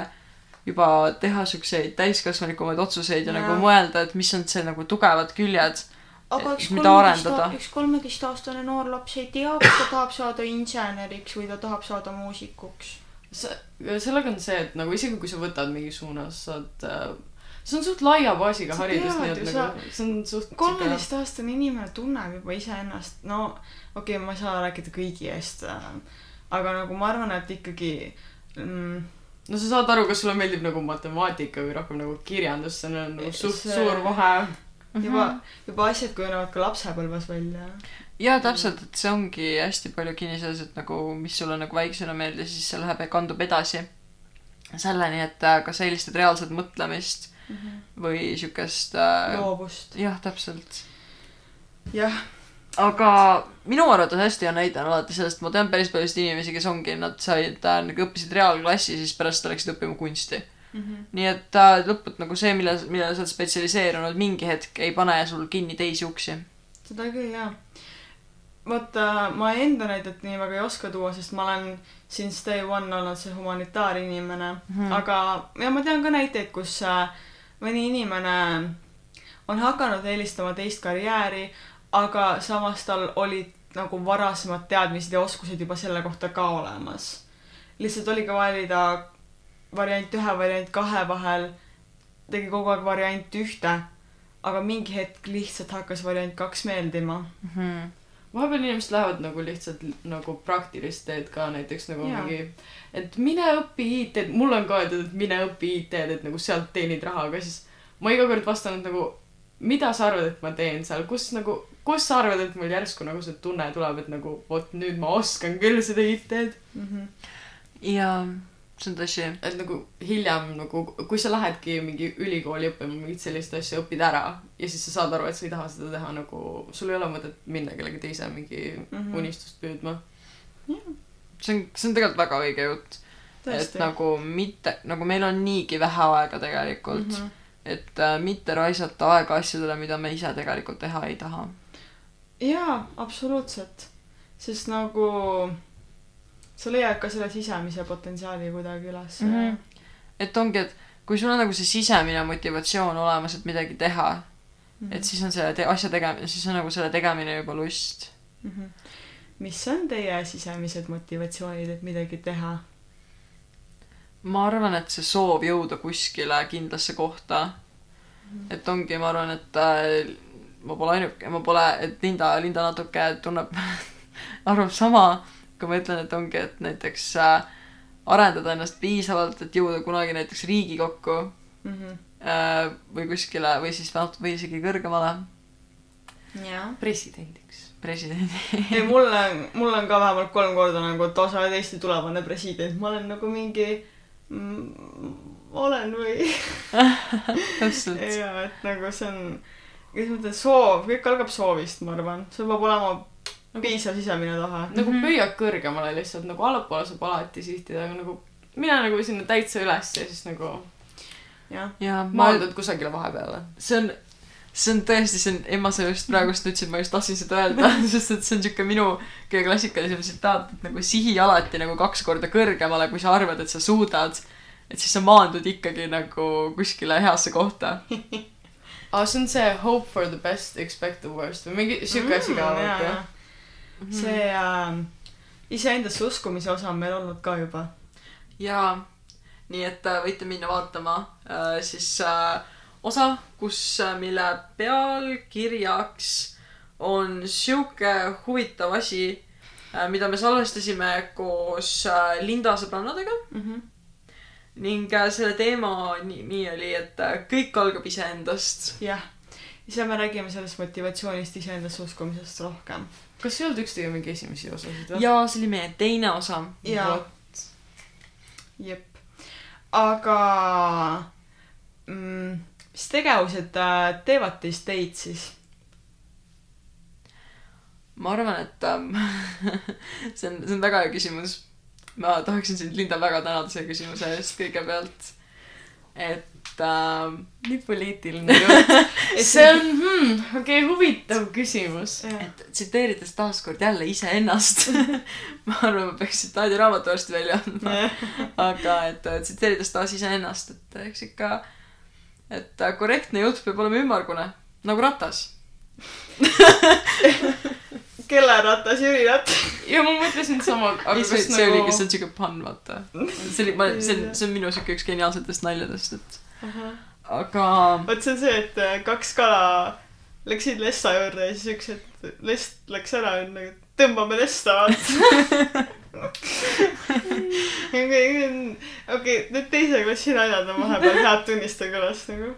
juba teha siukseid täiskasvanikumaid otsuseid ja Jaa. nagu mõelda, et mis on see nagu tugevad küljed. aga üks kolmeteist arendada?, üks kolmeteistaastane noor laps ei tea, kas ta tahab saada inseneriks või ta tahab saada muusikuks. see, sellega on see, et nagu isegi kui sa võtad mingi suuna, sa saad äh, see on suht laia baasiga Sa haridus, nii et nagu see on suht kolmeteistaastane inimene tunneb juba iseennast, no okei okay,, ma ei saa rääkida kõigi eest, aga nagu ma arvan, et ikkagi mm, no sa saad aru, kas sulle meeldib nagu matemaatika või rohkem nagu kirjandus, see on nagu suht See- suur vahe. juba, juba asjad kujunevad ka lapsepõlves välja. Ja täpselt, et see ongi hästi palju kinni selles, et nagu mis sulle nagu väiksena meeldis, siis see läheb ja kandub edasi selleni, et äh, kas sa eelistad reaalset mõtlemist või siukest äh, loovust. jah, täpselt. jah, aga minu arvates hästi hea näide on alati sellest, ma tean päris paljusid inimesi, kes ongi, nad said äh, nagu õppisid reaalklassi, siis pärast läksid õppima kunsti. nii et äh, lõput nagu see, mille, millele sa oled spetsialiseerunud, mingi hetk ei pane sul kinni teisi uksi. seda küll jaa. vaata, ma enda näidet nii väga ei oska tuua, sest ma olen since day one olnud see humanitaarinimene mm. -hmm. aga ja ma tean ka näiteid, kus äh, mõni inimene on hakanud eelistama teist karjääri, aga samas tal olid nagu varasemad teadmised ja oskused juba selle kohta ka olemas. lihtsalt oli ka valida variant ühe, variant kahe vahel, tegi kogu aeg variant ühte, aga mingi hetk lihtsalt hakkas variant kaks meeldima. Vahepeal inimesed lähevad nagu lihtsalt li- nagu praktilist teed ka näiteks nagu Jaa. mingi, et mine õpi IT-d, mulle on ka öeldud, et mine õpi IT-d, et nagu sealt teenid raha, aga siis ma iga kord vastan, et nagu mida sa arvad, et ma teen seal, kus nagu, kus sa arvad, et mul järsku nagu see tunne tuleb, et nagu vot nüüd ma oskan küll seda IT-d. ja see on tõsi. et nagu hiljem nagu, kui sa lähedki mingi ülikooli õppima mingit sellist asja, õpid ära ja siis sa saad aru, et sa ei taha seda teha nagu, sul ei ole mõtet minna kellegi teise mingi mm. -hmm. unistust püüdma. see on, see on tegelikult väga õige jutt. et nagu mitte, nagu meil on niigi vähe aega tegelikult mm. -hmm. et äh, mitte raisata aega asjadele, mida me ise tegelikult teha ei taha. jaa, absoluutselt. sest nagu sa leiad ka selle sisemise potentsiaali kuidagi üles mm. -hmm. et ongi, et kui sul on nagu see sisemine motivatsioon olemas, et midagi teha mm, Mhm. -hmm. et siis on selle te asja tegemine, siis on nagu selle tegemine juba lust. Mhm. mis on teie sisemised motivatsioonid, et midagi teha? ma arvan, et see soov jõuda kuskile kindlasse kohta. Mhm. et ongi, ma arvan, et äh, ma pole ainuke, ma pole, et Linda, Linda natuke tunneb, arvab sama, kui ma ütlen, et ongi, et näiteks äh, arendada ennast piisavalt, et jõuda kunagi näiteks Riigikokku Mhm. äh, või kuskile või siis või isegi kõrgemale jaa. presidendiks. presidendi. ei, mul on, mul on ka vähemalt kolm korda nagu, et osa Eesti tulevane president, ma olen nagu mingi mm,, olen või täpselt. jaa, et nagu see on, ma ütlen, soov, kõik algab soovist, ma arvan, sul peab olema piisav sisemine tahe. nagu Mhm. püüa kõrgemale lihtsalt nagu allapoole saab alati sihtida, aga nagu mine nagu sinna täitsa üles ja siis nagu jah, ja ma, maandud kusagile vahepeale. see on, see on tõesti, see on, Emma, sa just praegust ütlesid, ma just tahtsin seda öelda, sest et see on siuke minu kõige klassikalisem tsitaat, et nagu sihi alati nagu kaks korda kõrgemale, kui sa arvad, et sa suudad. et siis sa maandud ikkagi nagu kuskile heasse kohta. aa, see on see hope for the best, expect the worst või mingi siuke asi ka Mm, jaa, jaa.. see äh, iseendasse uskumise osa on meil olnud ka juba. ja nii et äh, võite minna vaatama äh, siis äh, osa, kus äh,, mille pealkirjaks on sihuke huvitav asi äh,, mida me salvestasime koos äh, Linda sõbrannadega ning äh, selle teema nimi oli, et äh, kõik algab iseendast. jah, ja seal me räägime sellest motivatsioonist iseendasse uskumisest rohkem. Kas see ei olnud üksteise mingi esimesi osasid või? ja see oli meie teine osa. ja, jep. aga mm, mis tegevused äh, teevad teist teid siis? ma arvan, et ähm, see on, see on väga hea küsimus. ma tahaksin sind, Linda, väga tänada selle küsimuse eest kõigepealt. et ähm, nii poliitiline jutt. see on hmm,, okei okay,, huvitav küsimus. et tsiteerides taaskord jälle iseennast ma arvan, ma peaks tsitaadiraamatu varsti välja andma. aga et äh, tsiteerides taas iseennast, et äh, eks ikka, et äh, korrektne jutt peab olema ümmargune, nagu ratas. kelleratas, Jüri ratas. ja ma mõtlesin sama, aga see, see nagu oligi, see on siuke pann, vaata. see oli, ma, see on, see on minu siuke üks geniaalsetest naljadest, et aga vot see on see, et äh, kaks kala läksid lesta juurde ja siis üks hetk lest läks ära ja nagu tõmbame lesta vaata. okei, need teise klassi naljad on vahepeal head tunnistada kõlast nagu.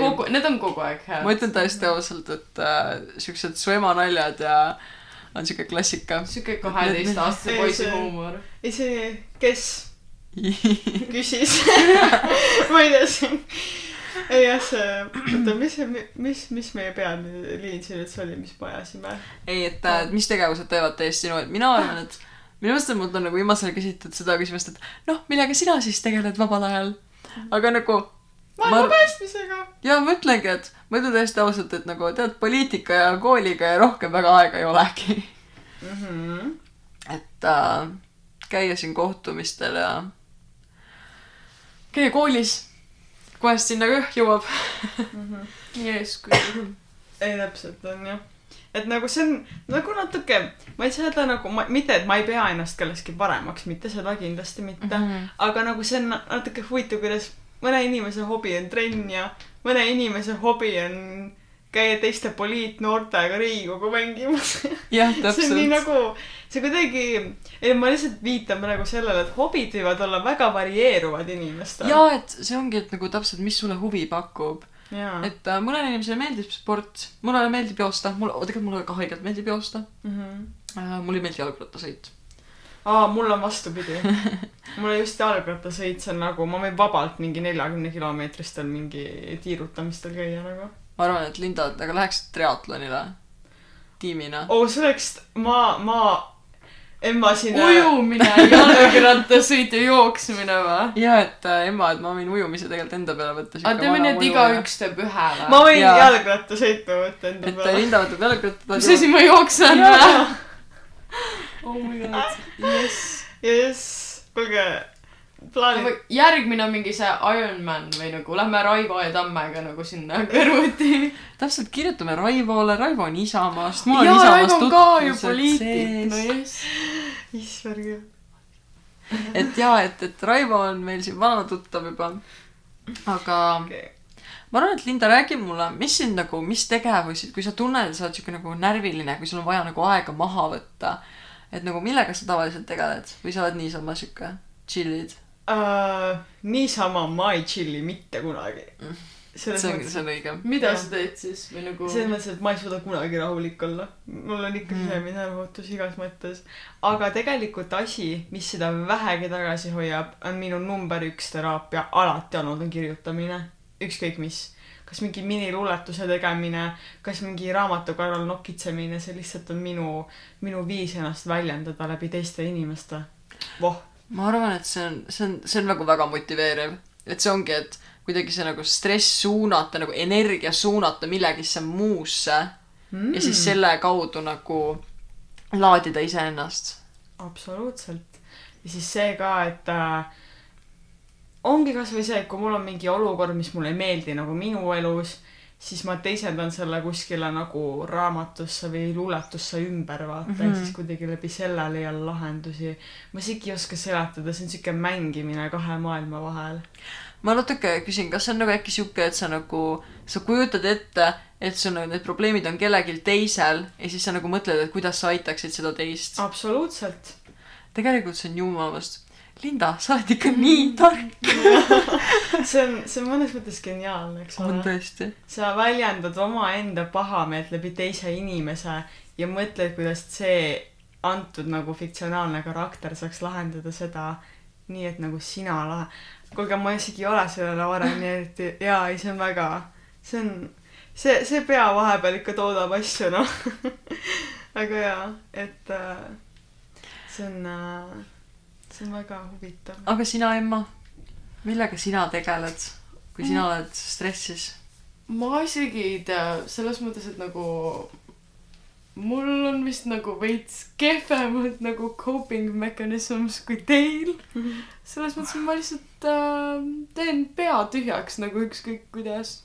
kogu, need on kogu aeg head. ma ütlen täiesti ausalt, et äh, siuksed su ema naljad ja on siuke klassika. siuke kaheteistaastase Ei, poisi huumor. ei see, kes küsis ma ei tea, see, ei jah, see, oota, mis mis, mis meie pealiin siin üldse oli, mis me ajasime? ei, et äh, mis tegevused teevad teist sinu, et mina arvan, et minu meelest on mult on nagu viimasel küsitud seda küsimust, et noh, millega sina siis tegeled vabal ajal. aga nagu maailma Ma- päästmisega. ja ma ütlengi, et ma ütlen täiesti ausalt, et nagu tead, poliitika ja kooliga ja rohkem väga aega ei olegi. Mhm. et äh, käia siin kohtumistel ja käia koolis, kohest sinna ka jõuab. Jees, küll. ei, täpselt on jah. et nagu see on nagu natuke, ma ei saa öelda nagu mitte et ma ei pea ennast kellestki paremaks, mitte seda kindlasti mitte mm, -hmm. aga nagu see on natuke huvitav, kuidas mõne inimese hobi on trenn ja mõne inimese hobi on käia teiste poliitnoortega Riigikogu mängimas. jah, see on nii täpselt. nagu, see kuidagi, ei ma lihtsalt viitan praegu sellele, et hobid võivad olla väga varieeruvad inimestel. ja et see ongi, et nagu täpselt, mis sulle huvi pakub. jaa. et äh, mõnele inimesele meeldib sport, mulle meeldib joosta, mulle, tegelikult mulle ka haigelt meeldib joosta Mhm. äh,. mulle ei meeldi jalgrattasõit. aa, mul on vastupidi. mulle just jalgrattasõit, see on nagu, ma võin vabalt mingi neljakümne kilomeetristel mingi tiirutamistel käia nagu. Ma arvan, et Linda, et aga läheks triatlonile tiimina. oo, see oleks, ma, ma, Emma siin. ujumine, jalgrattasõit ja jooksmine või? ja et äh, Emma, et ma võin ujumise tegelikult enda peale võtta. aga teeme nii, et igaüks teeb ühe ma või? võin Jaa. jalgrattasõitu võtta enda et äh, peale. Linda võtab jalgrattat. mis asi, ma jooksen või? oh my god. jess. jess, kuulge, plaanid. järgmine on mingi see Ironman või nagu lähme Raivo ja Tammega nagu sinna kõrvuti. täpselt, kirjutame Raivole, Raivo on Isamaast, jaa, Raivo on ka ju poliitik, no jess. issand küll. et jaa, et, et Raivo on meil siin vana tuttav juba. aga okei. ma arvan, et Linda, räägi mulle, mis sind nagu, mis tegevusi, kui sa tunned, et sa oled siuke nagu närviline, kui sul on vaja nagu aega maha võtta, et nagu millega sa tavaliselt tegeled või sa oled niisama siuke chill'id? Uh, niisama ma ei chill'i mitte kunagi. see on, see on õige. mida sa teed siis või nagu? selles mõttes, et ma ei suuda kunagi rahulik olla. mul on ikka Mm. sisemine ärevutus igas mõttes. aga tegelikult asi, mis seda vähegi tagasi hoiab, on minu number üks teraapia alati olnud, on kirjutamine. ükskõik mis. kas mingi miniluuletuse tegemine, kas mingi raamatu kallal nokitsemine, see lihtsalt on minu, minu viis ennast väljendada läbi teiste inimeste. voh, ma arvan, et see on, see on, see on nagu väga motiveeriv. et see ongi, et kuidagi see nagu stress suunata, nagu energia suunata millegisse muusse mm. ja siis selle kaudu nagu laadida iseennast. absoluutselt. ja siis see ka, et äh, ongi kasvõi see, et kui mul on mingi olukord, mis mulle ei meeldi nagu minu elus, siis ma teisendan selle kuskile nagu raamatusse või luuletusse ümber vaata mm, -hmm. ja siis kuidagi läbi selle leian lahendusi. ma isegi ei oska seletada, see on siuke mängimine kahe maailma vahel. ma natuke küsin, kas see on nagu äkki sihuke, et sa nagu, sa kujutad ette, et sul on need probleemid on kellelgi teisel ja siis sa nagu mõtled, et kuidas sa aitaksid seda teist. absoluutselt. tegelikult see on jumala vastu. Linda, sa oled ikka nii tark. see on, see on mõnes mõttes geniaalne, eks on ole. tõesti. sa väljendad omaenda pahameelt läbi teise inimese ja mõtled, kuidas see antud nagu fiktsionaalne karakter saaks lahendada seda, nii et nagu sina lahe. kuulge, ma isegi ei ole sellele varem nii eriti, jaa, ei see on väga, see on, see, see pea vahepeal ikka toodab asju, noh. aga jaa, et äh, see on äh,, see on väga huvitav. aga sina, Emma, millega sina tegeled, kui sina oled stressis? ma isegi ei tea, selles mõttes, et nagu mul on vist nagu veits kehvemad nagu coping mechanisms kui teil. selles mõttes, et ma lihtsalt äh, teen pea tühjaks nagu ükskõik kuidas.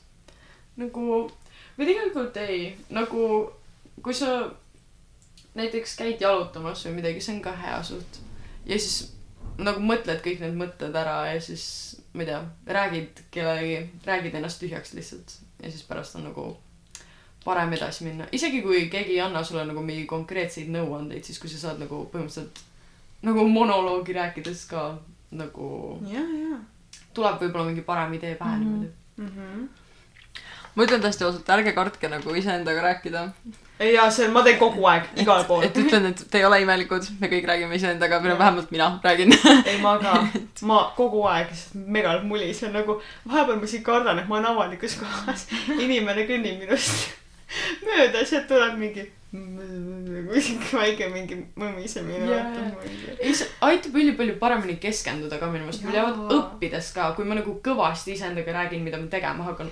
nagu, või tegelikult ei, nagu kui sa näiteks käid jalutamas või midagi, see on ka hea suht. ja siis nagu mõtled kõik need mõtted ära ja siis, ma ei tea, räägid kellelegi, räägid ennast tühjaks lihtsalt ja siis pärast on nagu parem edasi minna. isegi kui keegi ei anna sulle nagu mingi konkreetseid nõuandeid, siis kui sa saad nagu põhimõtteliselt nagu monoloogi rääkides ka nagu ja, ja tuleb võib-olla mingi parem idee pähe Mhm. niimoodi. mm. -hmm. ma ütlen täiesti ausalt, ärge kartke nagu iseendaga rääkida. Ei jaa, see, ma teen kogu aeg, igal pool. et ütlen, et te ei ole imelikud, me kõik räägime iseendaga, või no vähemalt mina räägin. ei, ma ka, ma kogu aeg lihtsalt megalt mulisen nagu, vahepeal ma isegi kardan, et ma olen avalikus kohas, inimene kõnnib minust mööda, sealt tuleb mingi kuskil väike mingi mõmisemine mingi. ei, see aitab ülipalju paremini keskenduda ka minu meelest, mul jäävad õppides ka, kui ma nagu kõvasti iseendaga räägin, mida ma tegema hakkan,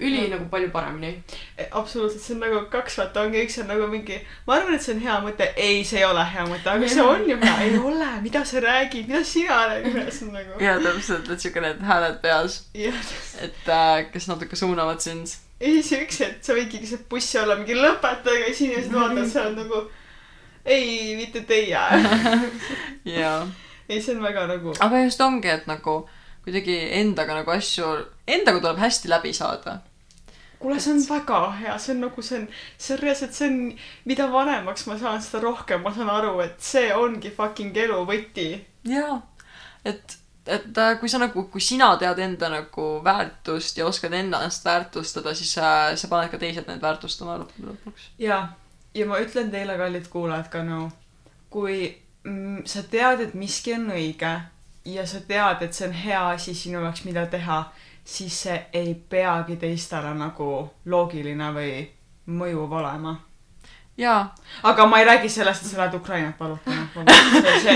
üli Jaa. nagu palju paremini. absoluutselt, see on nagu kaks vaata ongi, üks on nagu mingi, ma arvan, et see on hea mõte, ei, see ei ole hea mõte, aga see on ju hea, ei ole, mida sa räägid, mida sina räägid, see on nagu. ja täpselt, et siuke need hääled peas, et äh, kes natuke suunavad sind. ja siis üks hetk sa võidki lihtsalt bussi olla mingi lõpetage ja siis inimesed vaatavad, sa oled nagu ei, mitte teie. jaa. ei, see on väga nagu, aga just ongi, et nagu kuidagi endaga nagu asju, endaga tuleb hästi läbi saada. kuule, see on väga hea, see on nagu, see on, see on reaalselt, see on, mida vanemaks ma saan, seda rohkem ma saan aru, et see ongi fucking elu võti. jaa, et, et äh, kui sa nagu, kui sina tead enda nagu väärtust ja oskad ennast väärtustada, siis sa, sa paned ka teised need väärtustama lõpuks. ja, ja ma ütlen teile, kallid kuulajad ka no, kui mm, sa tead, et miski on õige ja sa tead, et see on hea asi sinu jaoks, mida teha, siis see ei peagi teistele nagu loogiline või mõjuv olema. jaa, aga ma ei räägi sellest, et sa lähed Ukrainat valutama.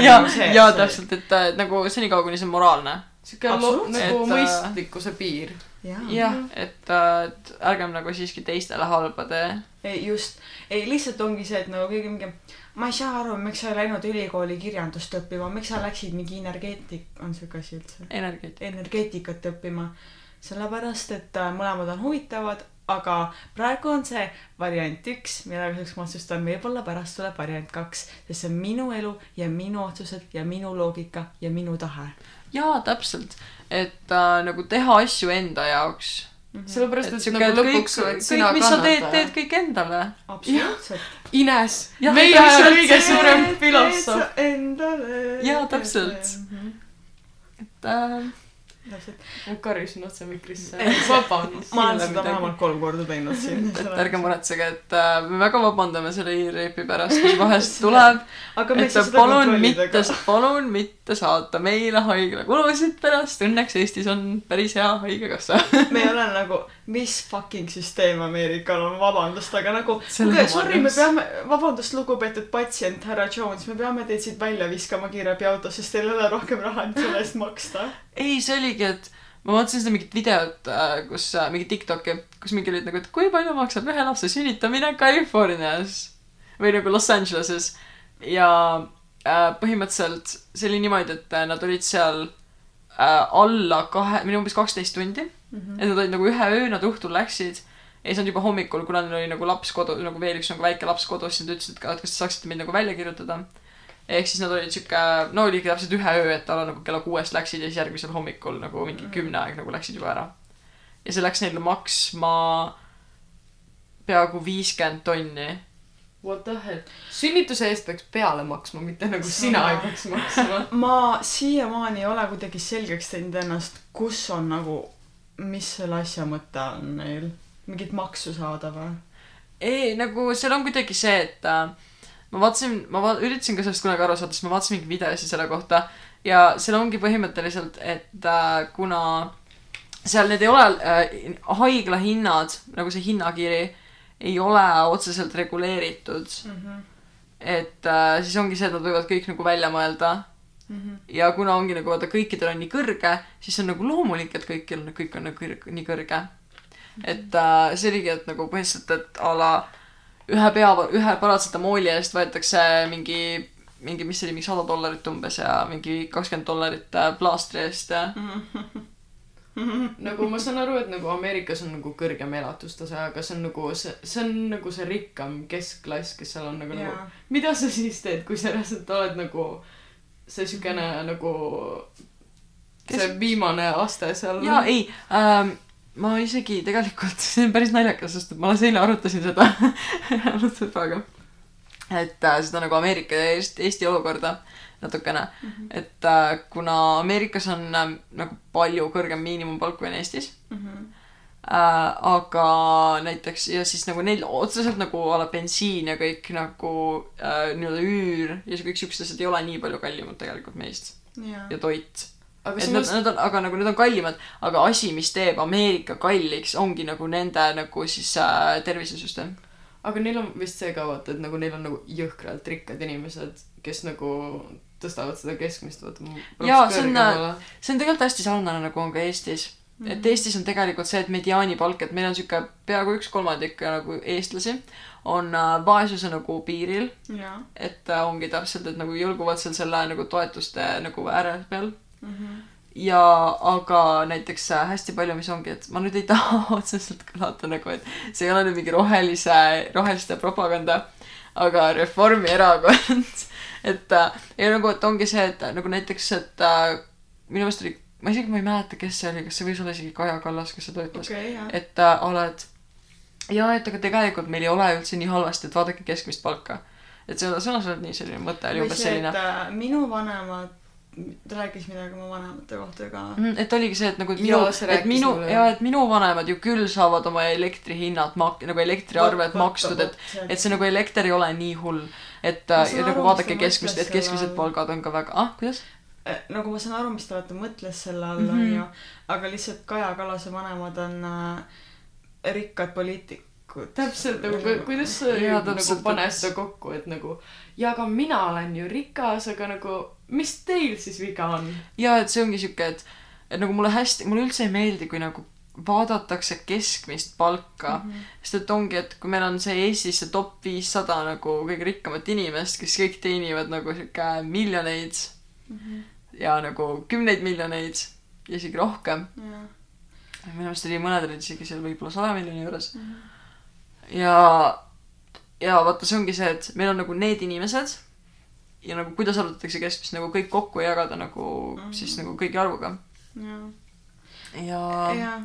ja, ja täpselt, et äh, nagu senikaua, kuni see on moraalne. sihuke nagu Et, äh, mõistlikkuse piir. jah, et, et ärgem nagu siiski teistele halba tee. ei just, ei lihtsalt ongi see, et nagu keegi mingi, ma ei saa aru, miks sa ei läinud ülikooli kirjandust õppima, miks sa läksid mingi energeetik, on siuke asi üldse? energeetika. energeetikat õppima, sellepärast et äh, mõlemad on huvitavad, aga praegu on see variant üks, mille kasuks ma otsustan, võib-olla pärast tuleb variant kaks, sest see on minu elu ja minu otsused ja minu loogika ja minu tahe. jaa, täpselt, et äh, nagu teha asju enda jaoks. sellepärast, et et nagu kõik, lõpuks kõik, sina mis sa teed, teed kõik endale. absoluutselt. Ines, meie aja kõige suurem filosoof. Endale. Jaa, täpselt. et äh, täpselt. ma karjusin otse mikrisse vabandust. ma olen seda vähemalt kolm korda teinud siin. et ärge muretsege, et äh, me väga vabandame selle e-reipi pärast, mis vahest tuleb. et palun mitte palun mitte saata meile haiglakulusid pärast. Õnneks Eestis on päris hea haigekassa. me ei ole nagu, mis fucking süsteem Ameerikal on, vabandust, aga nagu, kuulge, sorry, me peame, vabandust, lugupeetud patsient, härra Jones, me peame teid siit välja viskama kiirabiautos, sest teil ei ole rohkem raha, et selle eest maksta. ei, see oligi, et ma vaatasin seda mingit videot, kus äh,, mingi Tiktoki, kus mingi olid nagu, et kui palju maksab ühe lapse sünnitamine Californias või nagu Los Angeleses. Ja äh, põhimõtteliselt see oli niimoodi, et äh, nad olid seal äh, alla kahe, või umbes kaksteist tundi Mhm. et nad olid nagu ühe öö, nad õhtul läksid ja siis nad juba hommikul, kuna neil oli nagu laps kodus, nagu veel üks nagu väike laps kodus, siis nad ütlesid ka, et kas te saaksite mind nagu välja kirjutada. ehk siis nad olid sihuke, no oligi täpselt ühe öö, et alla nagu kella kuuest läksid ja siis järgmisel hommikul nagu mingi kümne aeg nagu läksid juba ära. ja see läks neile maksma peaaegu viiskümmend tonni. What the hell? sünnituse eest peaks peale maksma, mitte nagu sina ei peaks maksma. ma siiamaani ei ole kuidagi selgeks teinud ennast, kus on nagu, mis selle asja mõte on neil, mingit maksu saada või? ei, nagu seal on kuidagi see, et äh, ma vaatasin, ma va- üritasin ka sellest kunagi aru saada, sest ma vaatasin mingeid videosid selle kohta, ja seal ongi põhimõtteliselt, et äh, kuna seal need ei ole äh,, haigla hinnad, nagu see hinnakiri, ei ole otseselt reguleeritud, Mhm. et äh, siis ongi see, et nad võivad kõik nagu välja mõelda Mhm. ja kuna ongi nagu vaata kõikidel on nii kõrge, siis on nagu loomulik, et kõikidel kõik on nagu kõrg, nii kõrge. et äh, see oligi, et nagu põhimõtteliselt, et a la ühe pea, ühe paratsetamooli eest võetakse mingi, mingi, mis see oli, mingi sada dollarit umbes ja mingi kakskümmend dollarit äh, plaastri eest ja nagu ma saan aru, et nagu Ameerikas on nagu kõrgem elatustase, aga see on nagu see, see on nagu see rikkam keskklass, kes seal on nagu, nagu jaa, mida sa siis teed, kui sa reaalselt oled nagu see siukene nagu see viimane aste seal. ja ei ähm,, ma isegi tegelikult, see on päris naljakas, sest et ma alles eile arutasin seda sõbraga. et äh, seda nagu Ameerika ja Eesti, Eesti olukorda natukene mm. -hmm. et äh, kuna Ameerikas on äh, nagu palju kõrgem miinimumpalk kui on Eestis Mhm. äh,, aga näiteks ja siis nagu neil otseselt nagu a la bensiin ja kõik nagu äh, nii-öelda üür ja kõik siuksed asjad ei ole nii palju kallimad tegelikult meist jaa. ja toit aga et nad, samas, nad on, aga nagu need on kallimad, aga asi, mis teeb Ameerika kalliks, ongi nagu nende nagu siis äh, tervisesüsteem. aga neil on vist see ka vaata, et nagu neil on nagu jõhkralt rikkad inimesed, kes nagu tõstavad seda keskmist, vaata. Jaa, see on, see on tegelikult hästi sarnane, nagu on ka Eestis mm. -hmm. et Eestis on tegelikult see, et mediaanipalk, et meil on sihuke peaaegu üks kolmandik nagu eestlasi, on äh, vaesuse nagu piiril, et äh, ongi täpselt, et nagu jõlguvad seal selle nagu toetuste nagu ääre peal Mhm. ja aga näiteks äh, hästi palju, mis ongi, et ma nüüd ei taha otseselt kõlada nagu, et see ei ole nüüd mingi rohelise, roheliste propaganda, aga Reformierakond, et äh, ja nagu, et ongi see, et äh, nagu näiteks, et äh, minu meelest oli, ma isegi ma ei mäleta, kes see oli, kas see võis olla isegi Kaja Kallas, kes seda ütles jaa. et äh, oled ja et aga tegelikult meil ei ole üldse nii halvasti, et vaadake keskmist palka. et see on sõnaselt nii selline mõte oli umbes selline äh, minu vanemad, ta rääkis midagi oma vanemate kohta ka. Mm, et oligi see, et nagu et minu et minu ja et minu vanemad ju küll saavad oma elektrihinnad mak-, nagu elektriarved makstud, et et see nagu elekter ei ole nii hull. et äh, ja nagu vaadake keskmist, et keskmised palgad on ka väga, ah kuidas? Eh, nagu ma saan aru, mis ta vaata mõtles selle all, Mhm. onju, aga lihtsalt Kaja Kallase vanemad on äh, rikkad poliitikud. täpselt nagu ku- kuidas sa Jaa, nagu et- seda kokku, et nagu ja aga mina olen ju rikas, aga nagu mis teil siis viga on? ja et see ongi siuke, et et nagu mulle hästi, mulle üldse ei meeldi, kui nagu vaadatakse keskmist palka mm. -hmm. sest et ongi, et kui meil on see Eestis see top viissada nagu kõige rikkamat inimest, kes kõik teenivad nagu sihuke miljoneid Mhm. Ja nagu kümneid miljoneid ja isegi rohkem. minu meelest oli mõned olid isegi seal võib-olla saja miljoni juures Mhm. ja ja vaata, see ongi see, et meil on nagu need inimesed ja nagu kuidas arvutatakse keskmist nagu kõik kokku jagada nagu mm. -hmm. siis nagu kõigi arvuga jah, ja jah,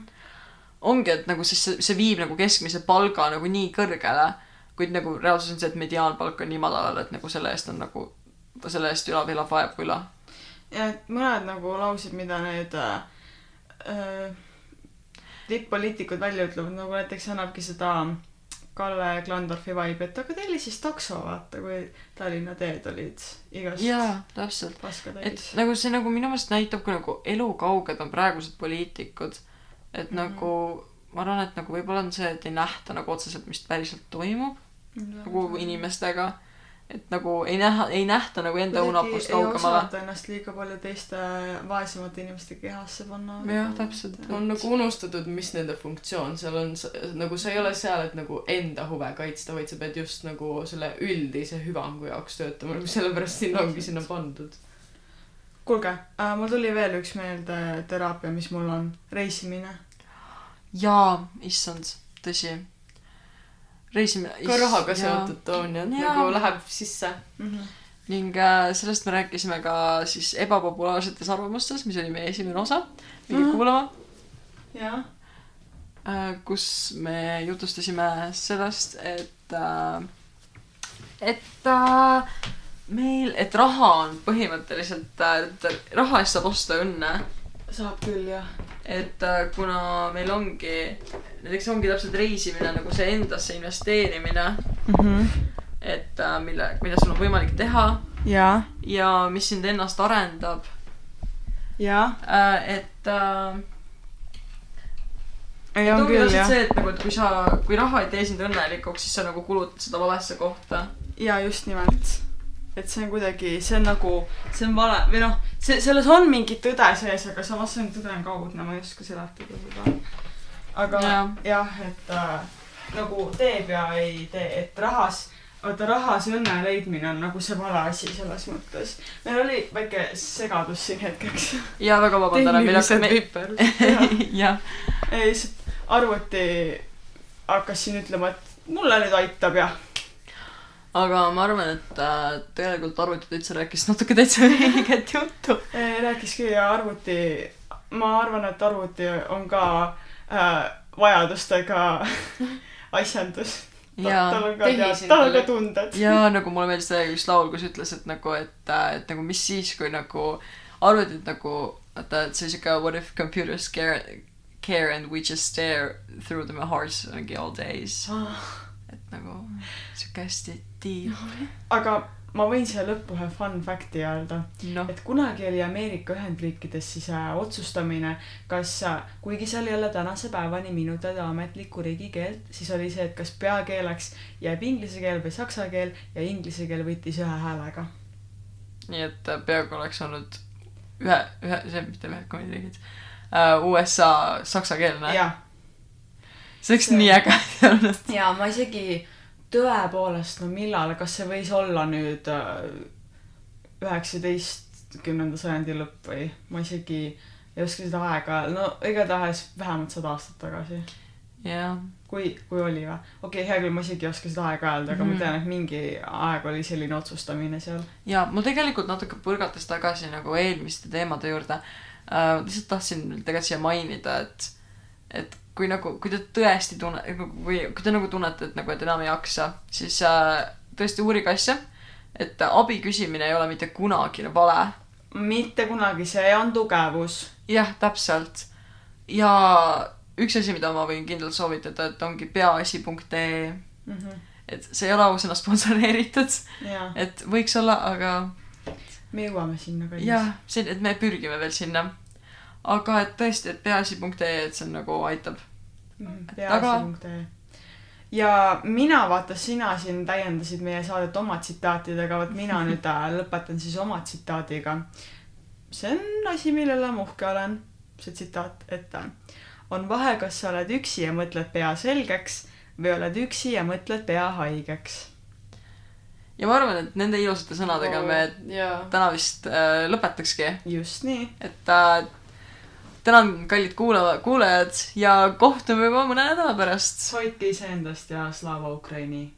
ongi, et nagu siis see, see viib nagu keskmise palga nagu nii kõrgele, kuid nagu reaalsus on see, et mediaanpalk on nii madalal, et nagu selle eest on nagu, selle eest elab, elab, vajab üle. Ja et mõned nagu laused, mida need äh, äh, tipp-poliitikud välja ütlevad, nagu näiteks annabki seda Kalle Klandorfi vibe'i, et aga oli siis takso, vaata, kui Tallinna teed olid igast jaa, täpselt. et nagu see nagu minu meelest näitab, kui nagu elukauged on praegused poliitikud. et mm -hmm. nagu ma arvan, et nagu võib-olla on see, et ei nähta nagu otseselt, mis päriselt toimub nagu inimestega. Et nagu ei näha, ei nähta nagu enda unapust ei kaugemale. osata ennast liiga palju teiste vaesemate inimeste kehasse panna. Jah, täpselt. on nagu unustatud, mis nende funktsioon seal on, nagu sa ei ole seal, et nagu enda huve kaitsta, vaid sa pead just nagu selle üldise hüvangu jaoks töötama, nagu sellepärast sind ongi sinna pandud. kuulge äh,, mul tuli veel üks meelde teraapia, mis mul on, reisimine. jaa, issand, tõsi. reisimine. ka rahaga seotud toon ja nagu läheb sisse. Mhm. ning äh, sellest me rääkisime ka siis ebapopulaarsetes arvamustes, mis oli meie esimene osa. minge Mhm. kuulama jah, äh,, kus me jutustasime sellest, et äh,, et äh, meil, et raha on põhimõtteliselt äh,, et raha eest saab osta õnne saab küll jah. Et äh, kuna meil ongi, näiteks ongi täpselt reisimine nagu see endasse investeerimine, et äh, mille, mida sul on võimalik teha jaa, ja mis sind ennast arendab jah, et äh, ei et on ongi küll täpselt jah. see, et nagu, et kui sa, kui raha ei tee sind õnnelikuks, siis sa nagu kulutad seda valesse kohta. ja just nimelt. Et see on kuidagi, see on nagu, see on vale või noh, see, selles on mingi tõde sees, aga samas see on tõde on kaudne, ma ei oska seletada seda. aga Jah. jah, et äh, nagu teeb ja ei tee, et rahas, vaata rahas õnne leidmine on nagu see vale asi selles mõttes. meil oli väike segadus siin hetkeks. ja väga vabandan, meil hakkab, me... viperud. jah, ei, lihtsalt arvuti hakkas siin ütlema, et mulle nüüd aitab ja aga ma arvan, et äh, tegelikult arvuti täitsa rääkis natuke täitsa õiget juttu. Ei, rääkiski ja arvuti, ma arvan, et arvuti on ka äh, vajadustega asjandus. ja, tal on ka tead, tal on ka tunded. ja nagu mulle meeldis täiega üks laul, kus ütles, et nagu, et, et nagu mis siis, kui nagu arvutid nagu, vaata, et see siuke what if computers care, care and we just stare through them hearts mingi all days. et nagu siuke hästi deep. aga ma võin siia lõppu ühe fun fact'i öelda, noh, et kunagi oli Ameerika Ühendriikides siis äh, otsustamine, kas äh,, kuigi seal ei ole tänase päevani minu teada ametlikku riigikeelt, siis oli see, et kas peakeeleks jääb inglise keel või saksa keel ja inglise keel võitis ühe häälega. nii et äh, peaaegu oleks olnud ühe, ühe, see mitte Ühendkuningriigid uh,, USA saksakeelne. see oleks see- nii äge olnud. ja ma isegi tõepoolest, no millal, kas see võis olla nüüd äh, üheksateistkümnenda sajandi lõpp või ma isegi ei oska seda aega, no igatahes vähemalt sada aastat tagasi. jah, kui, kui oli või? okei okay,, hea küll, ma isegi ei oska seda aega öelda, aga mm Mhm. -hmm. ma tean, et mingi aeg oli selline otsustamine seal. ja mul tegelikult natuke põrgates tagasi nagu eelmiste teemade juurde äh,, lihtsalt tahtsin tegelikult siia mainida, et, et kui nagu, kui te tõesti tunne, kui, kui te nagu tunnete, et nagu, et enam ei jaksa, siis äh, tõesti uurige asja, et abi küsimine ei ole mitte kunagi vale mitte kunagi, see on tugevus. jah, täpselt. ja üks asi, mida ma võin kindlalt soovitada, et ongi peaasi.ee, et see ei ole ausõna sponsoreeritud, et võiks olla, aga me jõuame sinna ka. jah, see, et me pürgime veel sinna. Aga et tõesti, et peaasi.ee, et see on nagu aitab. peaasi.ee. ja mina, vaata, sina siin täiendasid meie saadet oma tsitaatidega, vot mina nüüd äh, lõpetan siis oma tsitaadiga. see on asi, millele ma uhke olen, see tsitaat, et äh, on vahe, kas sa oled üksi ja mõtled pea selgeks või oled üksi ja mõtled pea haigeks. ja ma arvan, et nende ilusate sõnadega me jaa. täna vist äh, lõpetakski, just nii. et äh, tänan, kallid kuulava, kuulajad ja kohtume juba mõne nädala pärast. hoidke iseendast ja slava Ukraini